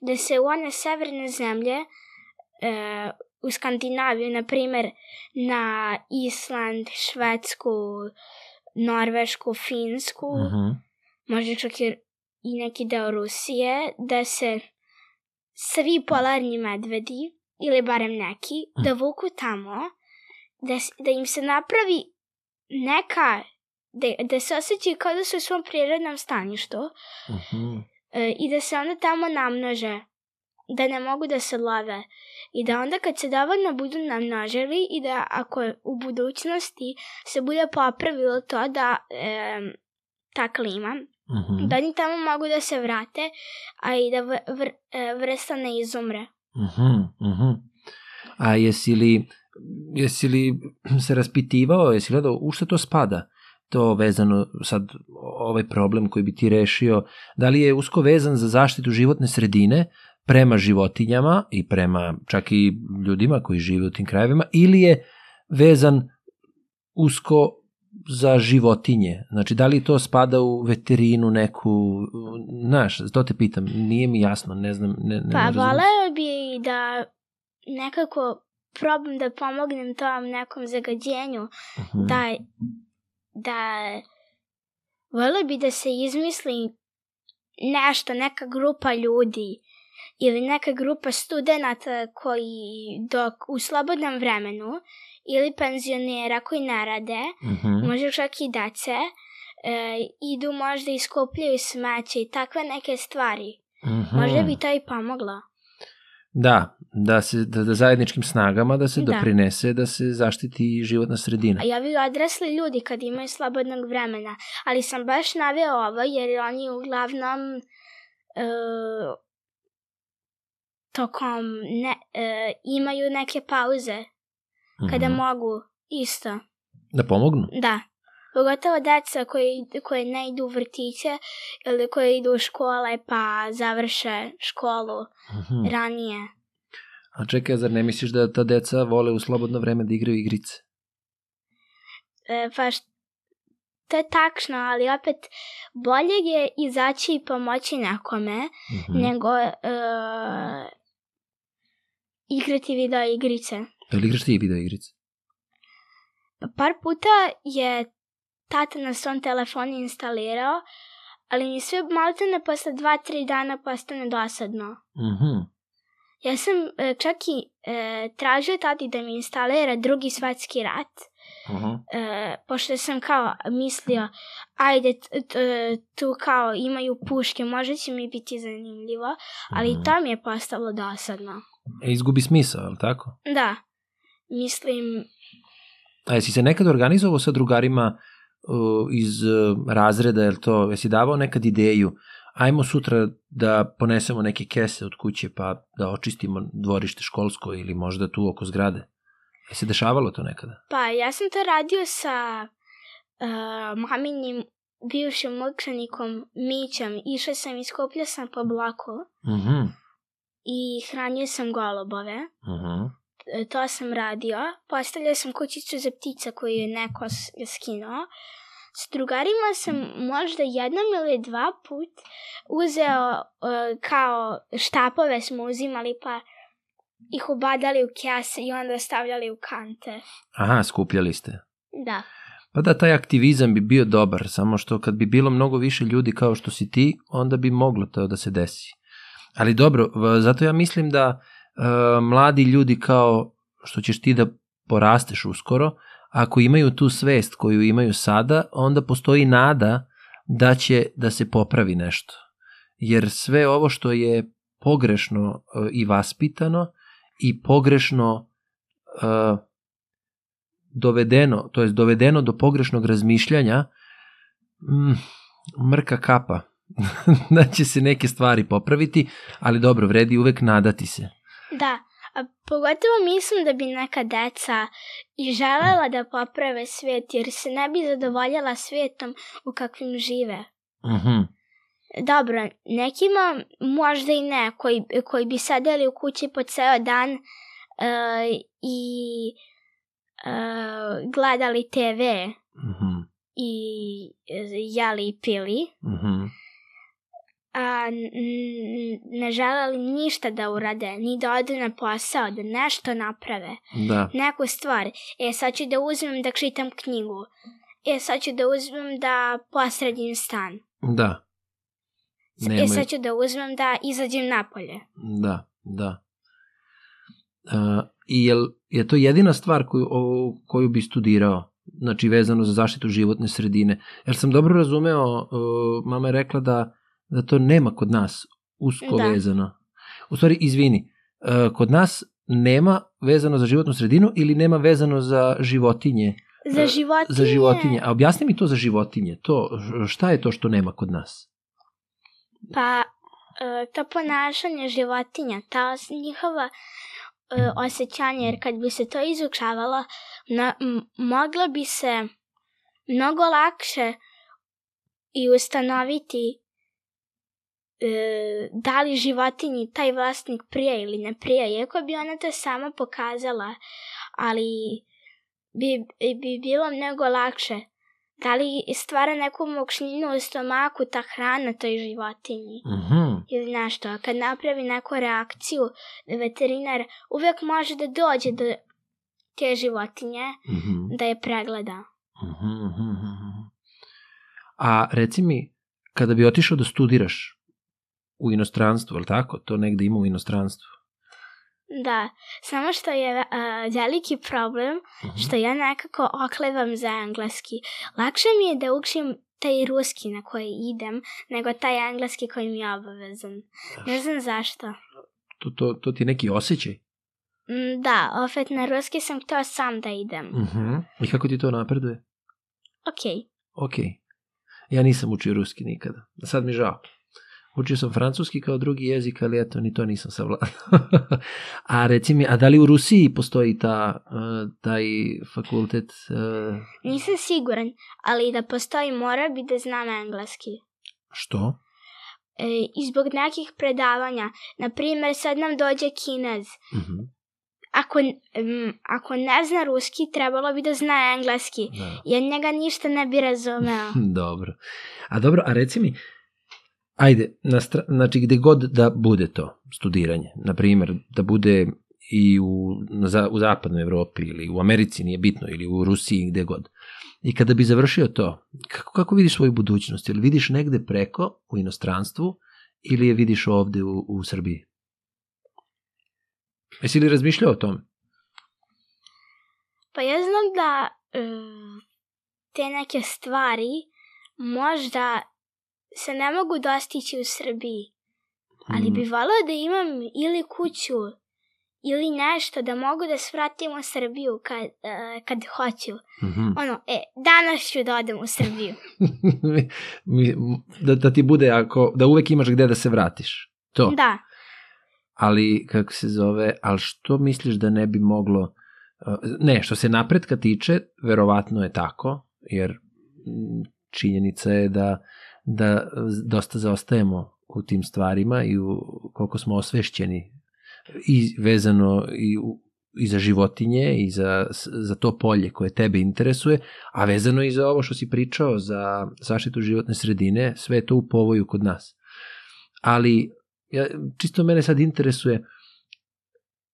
da se u one severne zemlje, e, u Skandinaviju, na primer na Island, Švedsku, Norvešku, Finsku, Mhm. možda čak i, i neki deo Rusije, da se svi polarni medvedi, ili barem neki, da vuku tamo, da, da im se napravi neka, da, da se osjećaju kao da su u svom prirodnom staništu Mhm. e, i da se onda tamo namnože, da ne mogu da se love. I da onda kad se dovoljno budu namnožili i da ako u budućnosti se bude popravilo to da em, ta klima, Mhm. da oni tamo mogu da se vrate, a i da v, vr, e, vrsta ne izumre. Mhm, mhm. A jesi li, jesi li se raspitivao, jesi gledao u šta to spada? To vezano sad, ovaj problem koji bi ti rešio, da li je usko vezan za zaštitu životne sredine prema životinjama i prema čak i ljudima koji žive u tim krajevima ili je vezan usko za životinje? Znači, da li to spada u veterinu neku, znaš, to te pitam, nije mi jasno, ne znam, ne, ne Pa razumem. voleo bi da nekako probam da pomognem tom nekom zagađenju, Mhm. da, da voleo bi da se izmisli nešto, neka grupa ljudi ili neka grupa studenta koji dok u slobodnom vremenu ili penzionera koji ne rade, Mhm. možda čak i dece, e, idu možda i skupljaju smeće i takve neke stvari. Mhm. Možda bi to i pomoglo. Da, da, se, da, da zajedničkim snagama da se Da. doprinese da se zaštiti životna sredina. A ja bi odrasli ljudi kad imaju slobodnog vremena, ali sam baš naveo ovo jer oni uglavnom e, tokom ne, e, imaju neke pauze kada Mhm. mogu isto. Da pomognu? Da. Pogotovo deca koji, koje ne idu u vrtiće ili koje idu u škole pa završe školu Mhm. ranije. A čekaj, zar ne misliš da ta deca vole u slobodno vreme da igraju igrice? E, pa št- to je tačno, ali opet bolje je izaći i pomoći nekome Mhm. nego e, igrati video igrice. Jel igraš ti video igrice? Pa par puta je tata na svom telefonu instalirao, ali mi sve maltene posle dva, tri dana postane dosadno. Mhm. Ja sam e, čak i e, tražio tati da mi instalira drugi svetski rat, Mhm. e, pošto sam kao mislio, ajde, t- t- tu kao imaju puške, možda će mi biti zanimljivo, ali Mhm. i to mi je postalo dosadno. E, izgubi smisao, je li tako? Da, mislim, A jesi se nekad organizovao sa drugarima uh, iz uh, razreda, jel to, jesi davao nekad ideju, ajmo sutra da ponesemo neke kese od kuće pa da očistimo dvorište školsko ili možda tu oko zgrade? Je se dešavalo to nekada? pa ja sam to radio sa e, maminim bivšim učenikom Mićem. Išla sam i skupljao sam po bloku Mhm. I hranio sam golubove. Mhm. E, to sam radio. Postavljao sam kućicu za ptica koju je neko skinuo. S drugarima sam možda jednom ili dva put uzeo e, kao štapove smo uzimali pa ih ubadali u kese i onda stavljali u kante. Aha, skupljali ste. Da. Pa da, taj aktivizam bi bio dobar, samo što kad bi bilo mnogo više ljudi kao što si ti, onda bi moglo to da se desi. Ali dobro, zato ja mislim da e, mladi ljudi kao što ćeš ti da porasteš uskoro, ako imaju tu svest koju imaju sada, onda postoji nada da će da se popravi nešto. Jer sve ovo što je pogrešno e, i vaspitano i pogrešno e, dovedeno, to jest dovedeno do pogrešnog razmišljanja, mm, mrka kapa. da će se neke stvari popraviti, ali dobro, vredi uvek nadati se. Da, a pogotovo mislim da bi neka deca i želela da poprave svet jer se ne bi zadovoljala svetom u kakvim žive. Mhm. Dobro, nekima možda i ne, koji, koji bi sedeli u kući po ceo dan e, i e, gledali TV Mhm. i e, jeli i pili, Mhm. A ne želeli ništa da urade, ni da odu na posao, da nešto naprave. Da. neku stvar. E, sad ću da uzmem da čitam knjigu. E, sad ću da uzmem da posredim stan. Da. Nemaju- E, sad ću da uzmem da izađem napolje. Da, da. Uh, I jel, je to jedina stvar koju, o, koju bi studirao? Znači vezano za zaštitu životne sredine. Jer sam dobro razumeo, uh, mama je rekla da, da to nema kod nas usko Da. vezano. U stvari, izvini, uh, kod nas nema vezano za životnu sredinu ili nema vezano za životinje? Za E, životinje... Za životinje. A objasni mi to za životinje. To, šta je to što nema kod nas? Pa, e, to ponašanje životinja, ta njihova e, osjećanja, jer kad bi se to izučavalo, na, moglo bi se mnogo lakše i ustanoviti e, da li životinji taj vlasnik prija ili ne prija, iako bi ona to sama pokazala, ali bi, bi bilo mnogo lakše. Da li stvara neku mokšninu u stomaku ta hrana toj životinji Mhm. ili nešto. A kad napravi neku reakciju, veterinar uvek može da dođe do te životinje Mhm. da je pregleda. Mhm, mhm. A reci mi, kada bi otišao da studiraš u inostranstvu, ali tako? To negde ima u inostranstvu. Da, samo što je uh, veliki problem Mhm. što ja nekako oklevam za engleski. Lakše mi je da učim taj ruski na koji idem, nego taj engleski koji mi je obavezan. Ne znam zašto. To, to, to ti je neki osjećaj? Mm, Da, opet na ruski sam htio sam da idem. Mhm. I kako ti to napreduje? Ok. Ok. Ja nisam učio ruski nikada. Sad mi žao. Učio sam francuski kao drugi jezik, ali eto, ni to nisam savladao. a reci mi, a da li u Rusiji postoji ta, uh, taj fakultet? Uh, Nisam siguran, ali da postoji mora bi da znam engleski. što? E, I zbog nekih predavanja, na primjer sad nam dođe kinez. Mhm, Ako, em, ako ne zna ruski, trebalo bi da zna engleski, da. jer njega ništa ne bi razumeo. Dobro. A dobro, a reci mi, ajde, na stra, znači gde god da bude to studiranje, na primjer, da bude i u, za- u zapadnoj Evropi ili u Americi, nije bitno, ili u Rusiji, gde god. I kada bi završio to, kako, kako vidiš svoju budućnost? Ili vidiš negde preko u inostranstvu ili je vidiš ovde u, u Srbiji? Jesi li razmišljao o tome? Pa ja znam da e, te neke stvari možda se ne mogu dostići u Srbiji, ali Mm. bi volao da imam ili kuću ili nešto da mogu da svratim u Srbiju kad, e, kad hoću. Mhm. Ono, e, danas ću da odem u Srbiju. Da, da ti bude ako, da uvek imaš gde da se vratiš. To. Da, Ali, kako se zove, ali što misliš da ne bi moglo, uh, ne, što se napretka tiče, verovatno je tako, jer mm, činjenica je da, da dosta zaostajemo u tim stvarima i u, koliko smo osvešćeni i vezano i, u, i za životinje i za, za to polje koje tebe interesuje, a vezano i za ovo što si pričao za zaštitu životne sredine, sve je to u povoju kod nas. Ali ja, čisto mene sad interesuje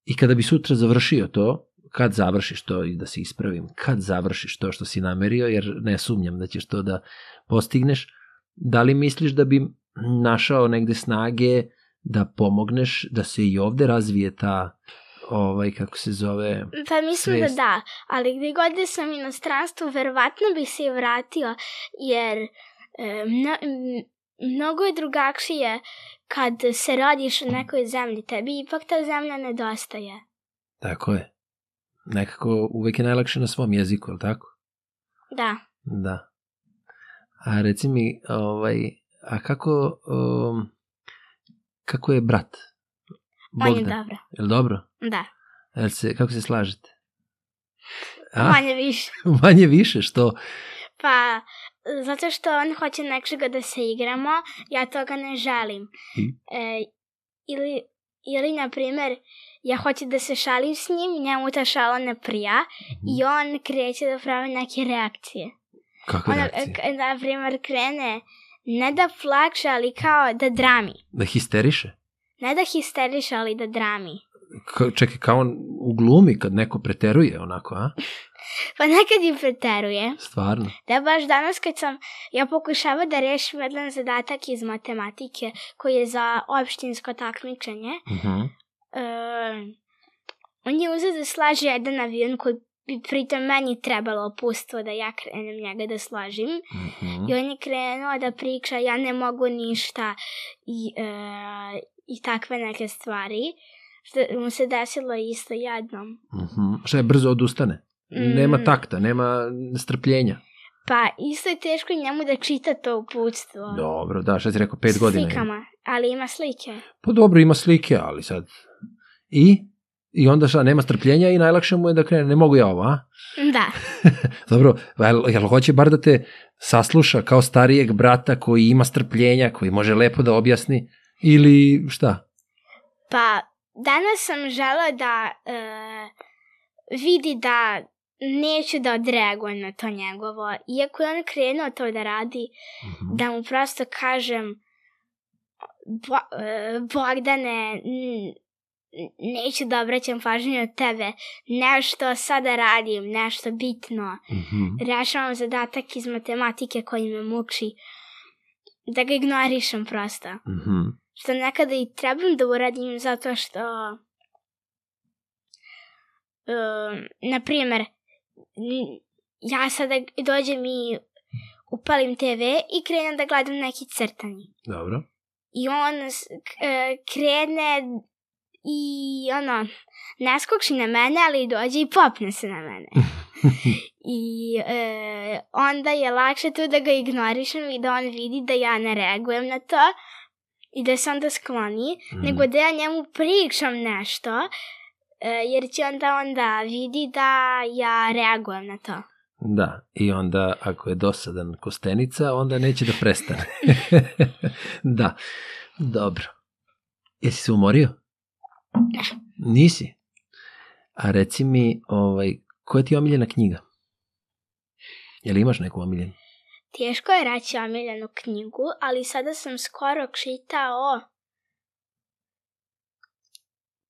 i kada bi sutra završio to, kad završiš to i da se ispravim, kad završiš to što si namerio, jer ne sumnjam da ćeš to da postigneš, da li misliš da bi našao negde snage da pomogneš da se i ovde razvije ta ovaj kako se zove pa mislim Svest. da da, ali gde god da sam u inostranstvu, verovatno bih se vratio, jer e, mno, mnogo je drugačije kad se rodiš u nekoj zemlji. Tebi ipak ta zemlja nedostaje. tako je nekako uvek je najlakše na svom jeziku, je li tako? Da. Da. A reci mi, ovaj, a kako, um, kako je brat? On je Bogdan? dobro. Je li dobro? Da. Jel se, kako se slažete? A? Manje više. Manje više, što? Pa, zato što on hoće nečega da se igramo, ja toga ne želim. I? E, ili, ili, na primer, ja hoću da se šalim s njim, njemu ta šala ne prija i on kreće da pravi neke reakcije. Kakve Ona, reakcije? k- na primer, krene ne da plače, ali kao da drami. Da histeriše? Ne da histeriše, ali da drami. Ka, čekaj, kao on u glumi kad neko preteruje onako, a? Pa nekad i preteruje. Stvarno? Da baš danas kad sam, ja pokušava da rešim jedan zadatak iz matematike koji je za opštinsko takmičenje. Mhm. E, on je uzeo da slaže jedan avion koji bi pritom meni trebalo opustvo da ja krenem njega da slažim. Mhm. I on je krenuo da priča ja ne mogu ništa i, e, i takve neke stvari. Što mu se desilo isto jednom. Mhm. Šta je, brzo odustane? Nema Mm. takta, nema strpljenja. Pa isto je teško njemu da čita to uputstvo. Dobro, da, šta si rekao, pet godina ima. Slikama, ali ima slike. Pa dobro, ima slike, ali sad... I? I onda šta, nema strpljenja i najlakše mu je da krene, ne mogu ja ovo, a? Da. Dobro, jel, jel hoće bar da te sasluša kao starijeg brata koji ima strpljenja, koji može lepo da objasni, ili šta? Pa danas sam žela da e, vidi da neću da odreagujem na to njegovo. Iako je on krenuo to da radi, Mhm. da mu prosto kažem Bo, e, Bogdane, neću da obraćam pažnju od tebe. Nešto sada radim, nešto bitno. Mhm. Rešavam zadatak iz matematike koji me muči. Da ga ignorišem prosto. Mhm. Što nekada i trebam da uradim zato što... Um, na primjer, n- ja sada dođem i upalim TV i krenem da gledam neki crtani. Dobro. I on e, krene i ono, ne skoči na mene, ali dođe i popne se na mene. I e, onda je lakše tu da ga ignorišem i da on vidi da ja ne reagujem na to. i da se onda skloni, Mm. nego da ja njemu pričam nešto, e, jer će onda onda vidi da ja reagujem na to. Da, i onda ako je dosadan kostenica, onda neće da prestane. da, dobro. Jesi se umorio? Nisi? A reci mi, ovaj, koja ti je omiljena knjiga? Jel imaš neku omiljenu? Teško je reći omiljenu knjigu, ali sada sam skoro čitao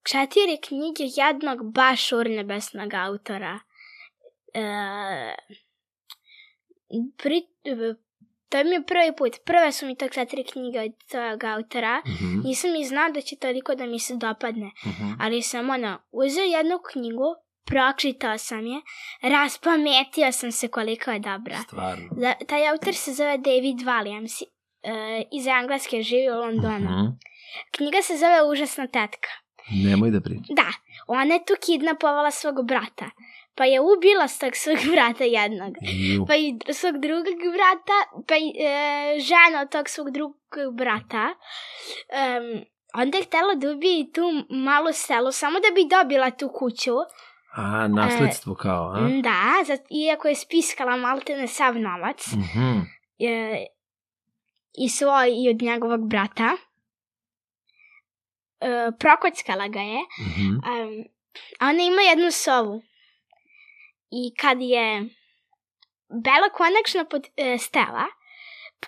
četiri knjige jednog baš urnebesnog autora. E, pri, to mi je prvi put. Prve su mi to četiri knjige od tog autora. Mhm, Nisam ni znao da će toliko da mi se dopadne. mhm. Ali sam ono, uzeo jednu knjigu, pročitao sam je, raspametio sam se koliko je dobra. Stvarno. Da, taj autor se zove David Williams, e, iz Engleske živi u Londonu. Mhm. Knjiga se zove Užasna tetka. Nemoj da pričaš. Da, ona je tu kidnapovala svog brata, pa je ubila s tog svog brata jednog. Ju. Pa i svog drugog brata, pa i e, žena od tog svog drugog brata. Um, onda je htjela da ubije i tu malu selu, samo da bi dobila tu kuću. A, nasledstvo kao, a? Da, zat, iako je spiskala maltene sav novac. Mhm. e, i svoj i od njegovog brata. E, prokockala ga je. Mhm. Um, a ona ima jednu sovu. I kad je Bela konačno pod, e, Stella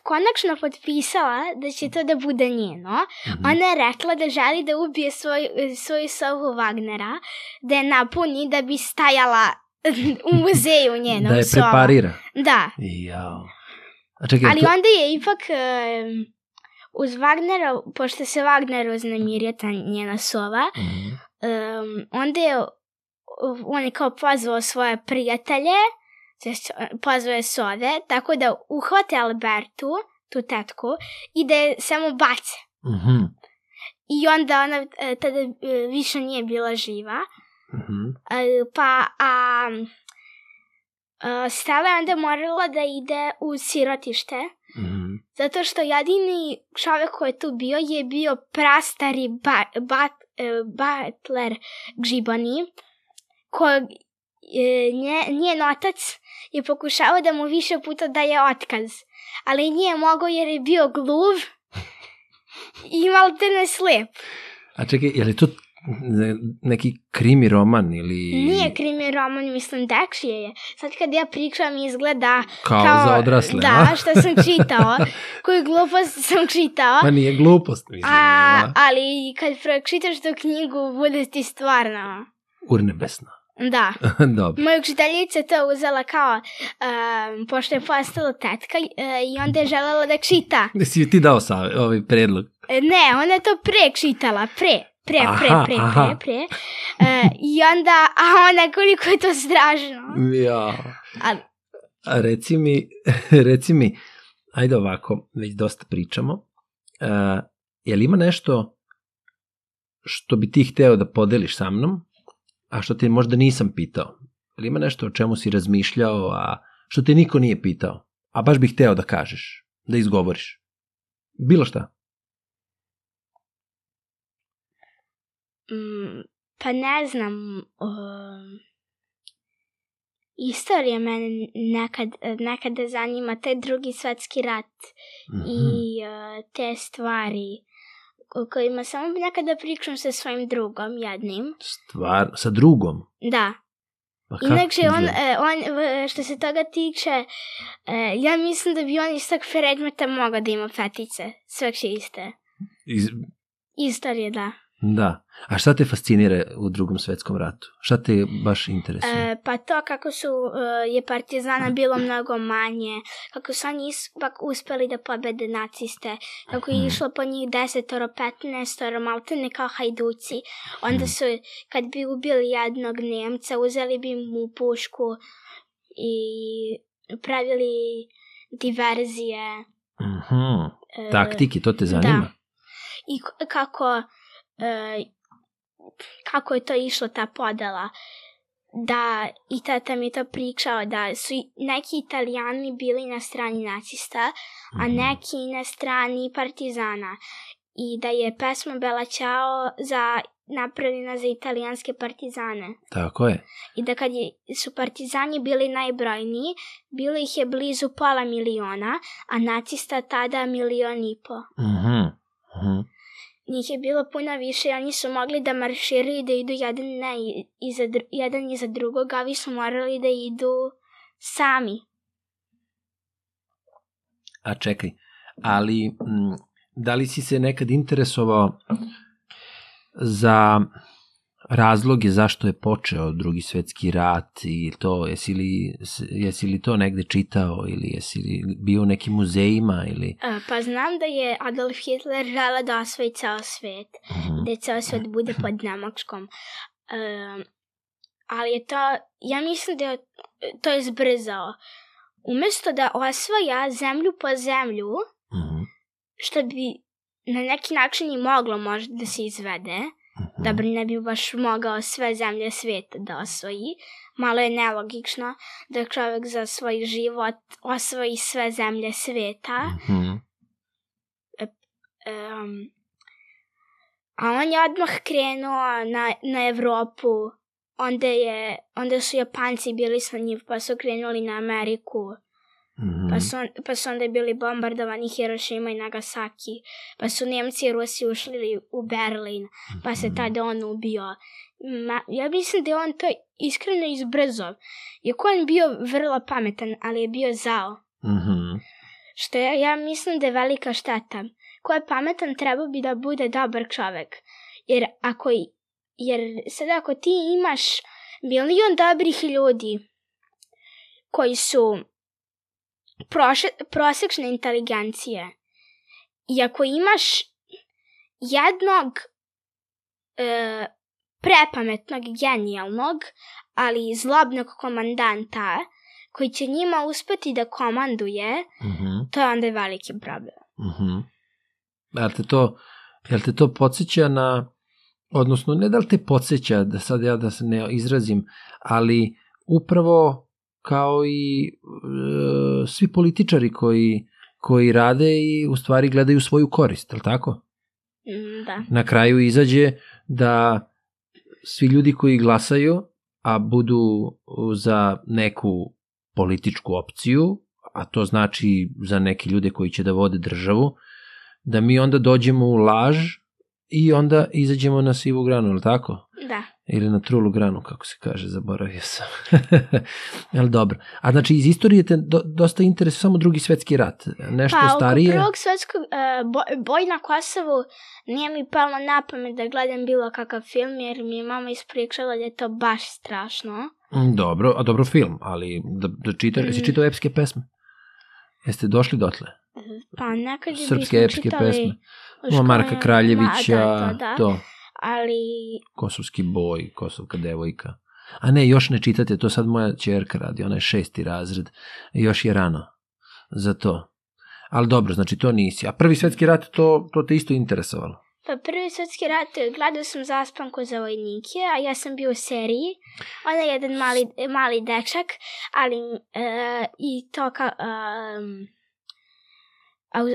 konačno potpisala da će to da bude njeno, Mhm. ona je rekla da želi da ubije svoj, svoju sovu Wagnera, da je napuni da bi stajala u muzeju njenom Da je sova. preparira. Da. Jao. A čekaj, Ali to... onda je ipak em, uz Wagnera, pošto se Wagner uznemirio ta njena sova, Mhm. em, onda je on je kao pozvao svoje prijatelje, pozvao je sove, tako da uhvate Albertu, tu tetku, i da je samo bace. Mhm. I onda ona e, tada e, više nije bila živa. Mhm. E, Pa, a, a Stella je onda morala da ide u sirotište, Mhm. Zato što jedini čovjek koji je tu bio je bio prastari ba, bat, Butler Gžibani, kojeg e, nje, njen otac je pokušao da mu više puta daje otkaz, ali nije mogao jer je bio gluv i maltene slep. A čekaj, je li to ne- neki krimi roman ili... Nije krimi roman, mislim, Dekšije je. Sad kad ja pričam izgleda Kao, za odrasle, Da, a? što sam čitao, koju glupost sam čitao. Ma nije glupost, mislim. A, A, ali kad pročitaš tu knjigu, bude ti stvarno... Urnebesno. Da. Dobro. Moja učiteljica je to uzela kao, um, pošto je postala tetka uh, i onda je želela da čita. Da si ti dao sa, ovaj predlog. E, Ne, ona je to pre čitala, pre. Pre, pre, Aha, pre, aha. pre, pre. E, I onda, a ona koliko je to strašno. Ja. Ali, A reci mi, reci mi, ajde ovako, već dosta pričamo. Uh, je li ima nešto što bi ti hteo da podeliš sa mnom, a što te možda nisam pitao? Je li ima nešto o čemu si razmišljao, a što te niko nije pitao, a baš bih hteo da kažeš, da izgovoriš? Bilo šta. mm, pa ne znam, um, istorija mene nekad, nekada zanima, taj drugi svetski rat. Mhm. i uh, te stvari o kojima samo nekada pričam sa svojim drugom jednim. Stvar, sa drugom. Da. Pa Inače, on, e, on, što se toga tiče, e, ja mislim da bi on iz tog predmeta mogao da ima fetice. Sve iste. Iz, Istorije, da. Da. A šta te fascinira u drugom svetskom ratu? Šta te baš interesuje? E, pa to kako su, e, je partizana bilo mnogo manje, kako su oni ipak uspeli da pobede naciste, kako je Mhm. išlo po njih desetoro, petnestoro, maltene kao hajduci. Onda su, kad bi ubili jednog Nemca, uzeli bi mu pušku i pravili diverzije. Mhm. e, Taktike, to te zanima? i k- kako e, kako je to išlo ta podela da i tata mi je to pričao da su neki italijani bili na strani nacista a Mhm. neki na strani partizana i da je pesma Bella Ciao za, napravljena za italijanske partizane. Tako je. I da kad je, su partizani bili najbrojniji, bilo ih je blizu pola miliona, a nacista tada milion i po. Mhm. Mhm. Njih je bilo puno više i oni su mogli da marširaju i da idu jedan, ne, iza, jedan iza drugog, a vi su morali da idu sami. A čekaj, ali da li si se nekad interesovao za razloge zašto je počeo drugi svetski rat i to, jesi li, jesi li to negde čitao ili jesi li bio u nekim muzejima ili... Pa znam da je Adolf Hitler žele da osvoji ceo svet, Mhm. da ceo svet bude pod Nemačkom. Um, ali je to, ja mislim da je to je zbrzao. Umesto da osvaja zemlju po zemlju, Mhm. što bi na neki način i moglo možda da se izvede. Da bi ne bi baš mogao sve zemlje sveta da osvoji. Malo je nelogično da čovjek za svoj život osvoji sve zemlje sveta. Mhm. Um, a on je odmah krenuo na, na Evropu. Onda, je, onda su Japanci bili sa njim, pa su krenuli na Ameriku. Mhm. Pa su, on, pa su onda bili bombardovani Hiroshima i Nagasaki. Pa su Nemci i Rusi ušli u Berlin. Pa se tada on ubio. Ma, ja mislim da je on to iskreno izbrzo. Iako on bio vrlo pametan, ali je bio zao. Mhm. Što ja, ja mislim da je velika šteta. Ko je pametan treba bi da bude dobar čovek. Jer ako, jer sad ako ti imaš milion dobrih ljudi koji su proše, prosečne inteligencije i ako imaš jednog e, prepametnog, genijalnog, ali zlobnog komandanta koji će njima uspeti da komanduje, Mhm. to je onda veliki problem. Mhm. Jel te to, jel te to podsjeća na, odnosno ne da li te podsjeća, da sad ja da se ne izrazim, ali upravo kao i e, svi političari koji, koji rade i u stvari gledaju svoju korist, je li tako? Mm, Da. Na kraju izađe da svi ljudi koji glasaju, a budu za neku političku opciju, a to znači za neke ljude koji će da vode državu, da mi onda dođemo u laž i onda izađemo na sivu granu, je li tako? Da. Ili na trulu granu, kako se kaže, zaboravio sam. Jel dobro. A znači iz istorije te do, dosta interesuje samo drugi svetski rat. Nešto Pa, starije? oko prvog svetskog uh, boj, boj na Kosovu nije mi palo na pamet da gledam bilo kakav film, jer mi je mama ispričala da je to baš strašno. Mm, Dobro, a dobro film, ali da, da čita, Mm. jesi čitao epske pesme? Jeste došli dotle? Pa nekad Srpske epske čitali pesme. Ima Marka Kraljevića, da, da, da. to, Ali Kosovski boj, Kosovka devojka. A ne, još ne čitate, to sad moja čerka radi, ona je šesti razred, još je rano za to. Ali dobro, znači to nisi. A prvi svetski rat, to, to te isto interesovalo. Pa prvi svetski rat gledao sam zaspanku za vojnike, a ja sam bio u seriji. On je jedan mali, mali dečak, ali e, i to kao... Au, e,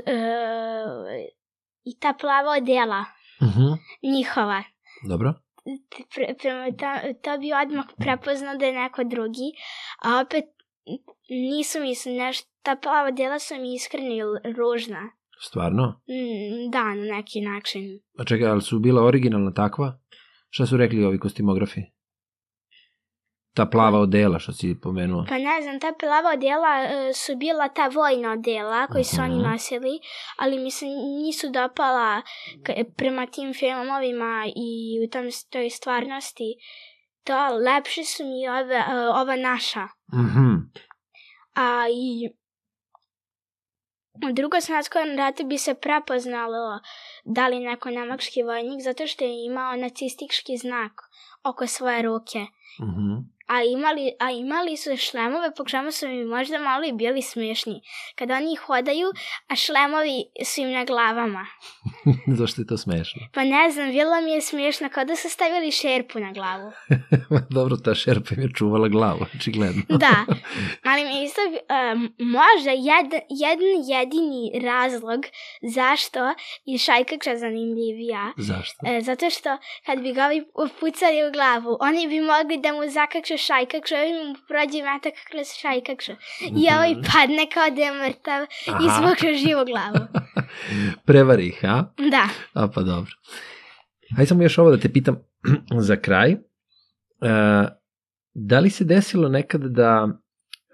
I ta plava odela Mhm. njihova. Dobro. Pre, prema to, to bi odmah prepoznao da je neko drugi, a opet nisu mi se nešto, ta plava dela su mi iskreno i ružna. Stvarno? Mm, Da, na neki način. A čekaj, ali su bila originalna takva? Šta su rekli ovi kostimografi? Ta plava odela što si pomenuo. Pa ne znam, ta plava odela e, su bila ta vojna odela koji su oni nosili, ali mi se nisu dopala prema tim filmovima i u tom, toj stvarnosti. To lepše su mi ove, e, ova naša. Mhm. A i u drugom svjetskom ratu bi se prepoznalo da li neko nemački vojnik zato što je imao nacistički znak oko svoje ruke. Mhm. A imali, a imali su šlemove po čemu su mi možda malo i bili smešni. Kada oni hodaju, a šlemovi su im na glavama. Zašto je to smešno? Pa ne znam, bilo mi je smiješno kao da su stavili šerpu na glavu. Dobro, ta šerpa im je čuvala glavu, očigledno. Da, ali mi isto um, možda jed, jedan jedini razlog zašto je šajkača zanimljivija. Zašto? E, zato što kad bi ga ovi pucali u glavu, oni bi mogli da mu zakakšu šajkakšu, ovi mu prođe metak kroz šajkakšu. I ovaj padne kao da je mrtav i Mhm. Smokne živu glavu. Prevari ih, a? Da. A pa dobro. Hajde samo još ovo da te pitam za kraj. E, da li se desilo nekad da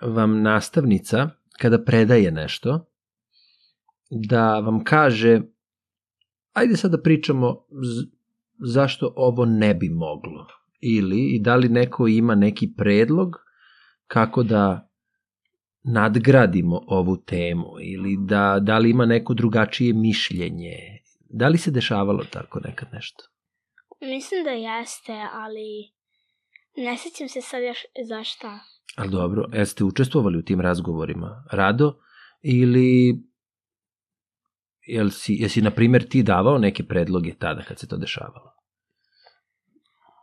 vam nastavnica, kada predaje nešto, da vam kaže ajde sad da pričamo zašto ovo ne bi moglo? Ili i da li neko ima neki predlog kako da nadgradimo ovu temu ili da, da li ima neko drugačije mišljenje Da li se dešavalo tako nekad nešto? Mislim da jeste, ali ne sjećam se sad još za šta. Ali dobro, jeste učestvovali u tim razgovorima rado ili jel si, jesi na primjer ti davao neke predloge tada kad se to dešavalo?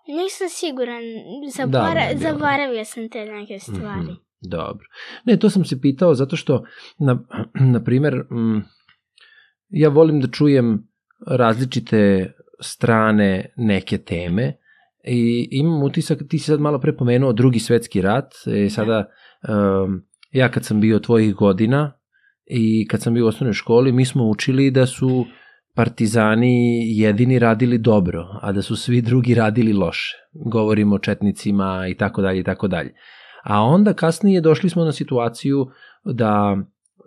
Nisam siguran, zabora, bilo. zaboravio sam te neke stvari. Mhm, Dobro. Ne, to sam se pitao zato što, na, na primjer, mm, ja volim da čujem različite strane neke teme i imam utisak, ti si sad malo pre pomenuo drugi svetski rat, e, sada um, ja kad sam bio tvojih godina i kad sam bio u osnovnoj školi, mi smo učili da su partizani jedini radili dobro, a da su svi drugi radili loše. Govorimo o četnicima i tako dalje i tako dalje. A onda kasnije došli smo na situaciju da,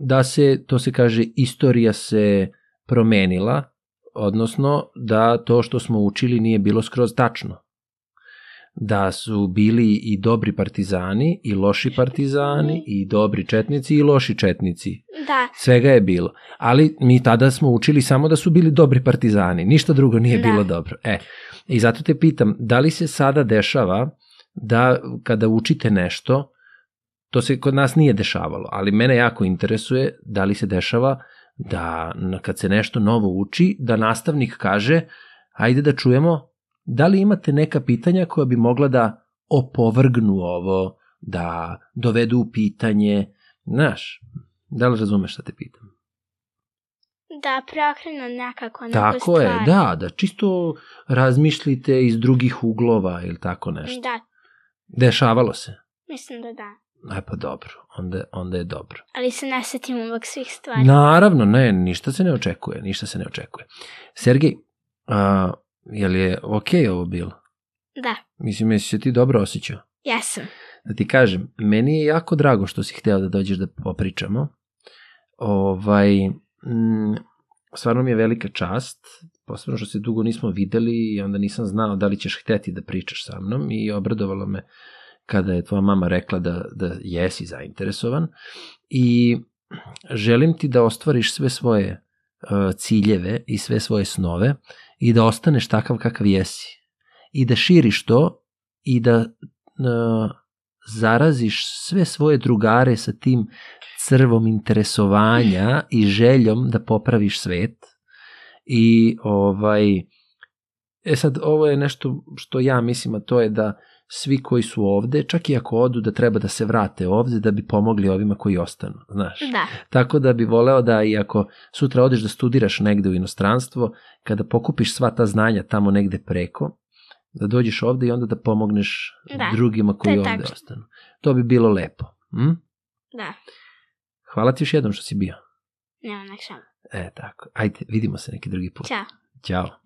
da se, to se kaže, istorija se promenila, odnosno da to što smo učili nije bilo skroz tačno. Da su bili i dobri partizani, i loši partizani, i dobri četnici, i loši četnici. Da, Svega je bilo. Ali mi tada smo učili samo da su bili dobri partizani. Ništa drugo nije Da. bilo dobro. E, i zato te pitam, da li se sada dešava da kada učite nešto, to se kod nas nije dešavalo, ali mene jako interesuje da li se dešava da kad se nešto novo uči, da nastavnik kaže, ajde da čujemo, da li imate neka pitanja koja bi mogla da opovrgnu ovo, da dovedu u pitanje, znaš, da li razumeš šta te pitam? da preokrenu nekako neku Tako stvar. je, da, da čisto razmišljite iz drugih uglova ili tako nešto. Da, Dešavalo se. mislim da da. E pa dobro, onda, onda je dobro. Ali se ne setim uvek svih stvari. Naravno, ne, ništa se ne očekuje, ništa se ne očekuje. Sergej, a, je li je okej ovo bilo? Da, Mislim, jesi se ti dobro osjećao? jesam. Da ti kažem, meni je jako drago što si hteo da dođeš da popričamo. Ovaj, mm, stvarno mi je velika čast, posebno što se dugo nismo videli i onda nisam znao da li ćeš hteti da pričaš sa mnom i obradovalo me kada je tvoja mama rekla da, da jesi zainteresovan i želim ti da ostvariš sve svoje uh, ciljeve i sve svoje snove i da ostaneš takav kakav jesi. I da širiš to i da uh, zaraziš sve svoje drugare sa tim crvom interesovanja i željom da popraviš svet. I ovaj e sad ovo je nešto što ja mislim a to je da svi koji su ovde, čak i ako odu da treba da se vrate ovde da bi pomogli ovima koji ostanu, znaš. Da, Tako da bi voleo da i ako sutra odeš da studiraš negde u inostranstvo, kada pokupiš sva ta znanja tamo negde preko, da dođeš ovde i onda da pomogneš Da, drugima koji ovde tačno. ostanu. To bi bilo lepo. Hm? da. Hvala ti još jednom što si bio. Nema nek šama. E, tako. Ajde, vidimo se neki drugi put. Ćao. Ćao.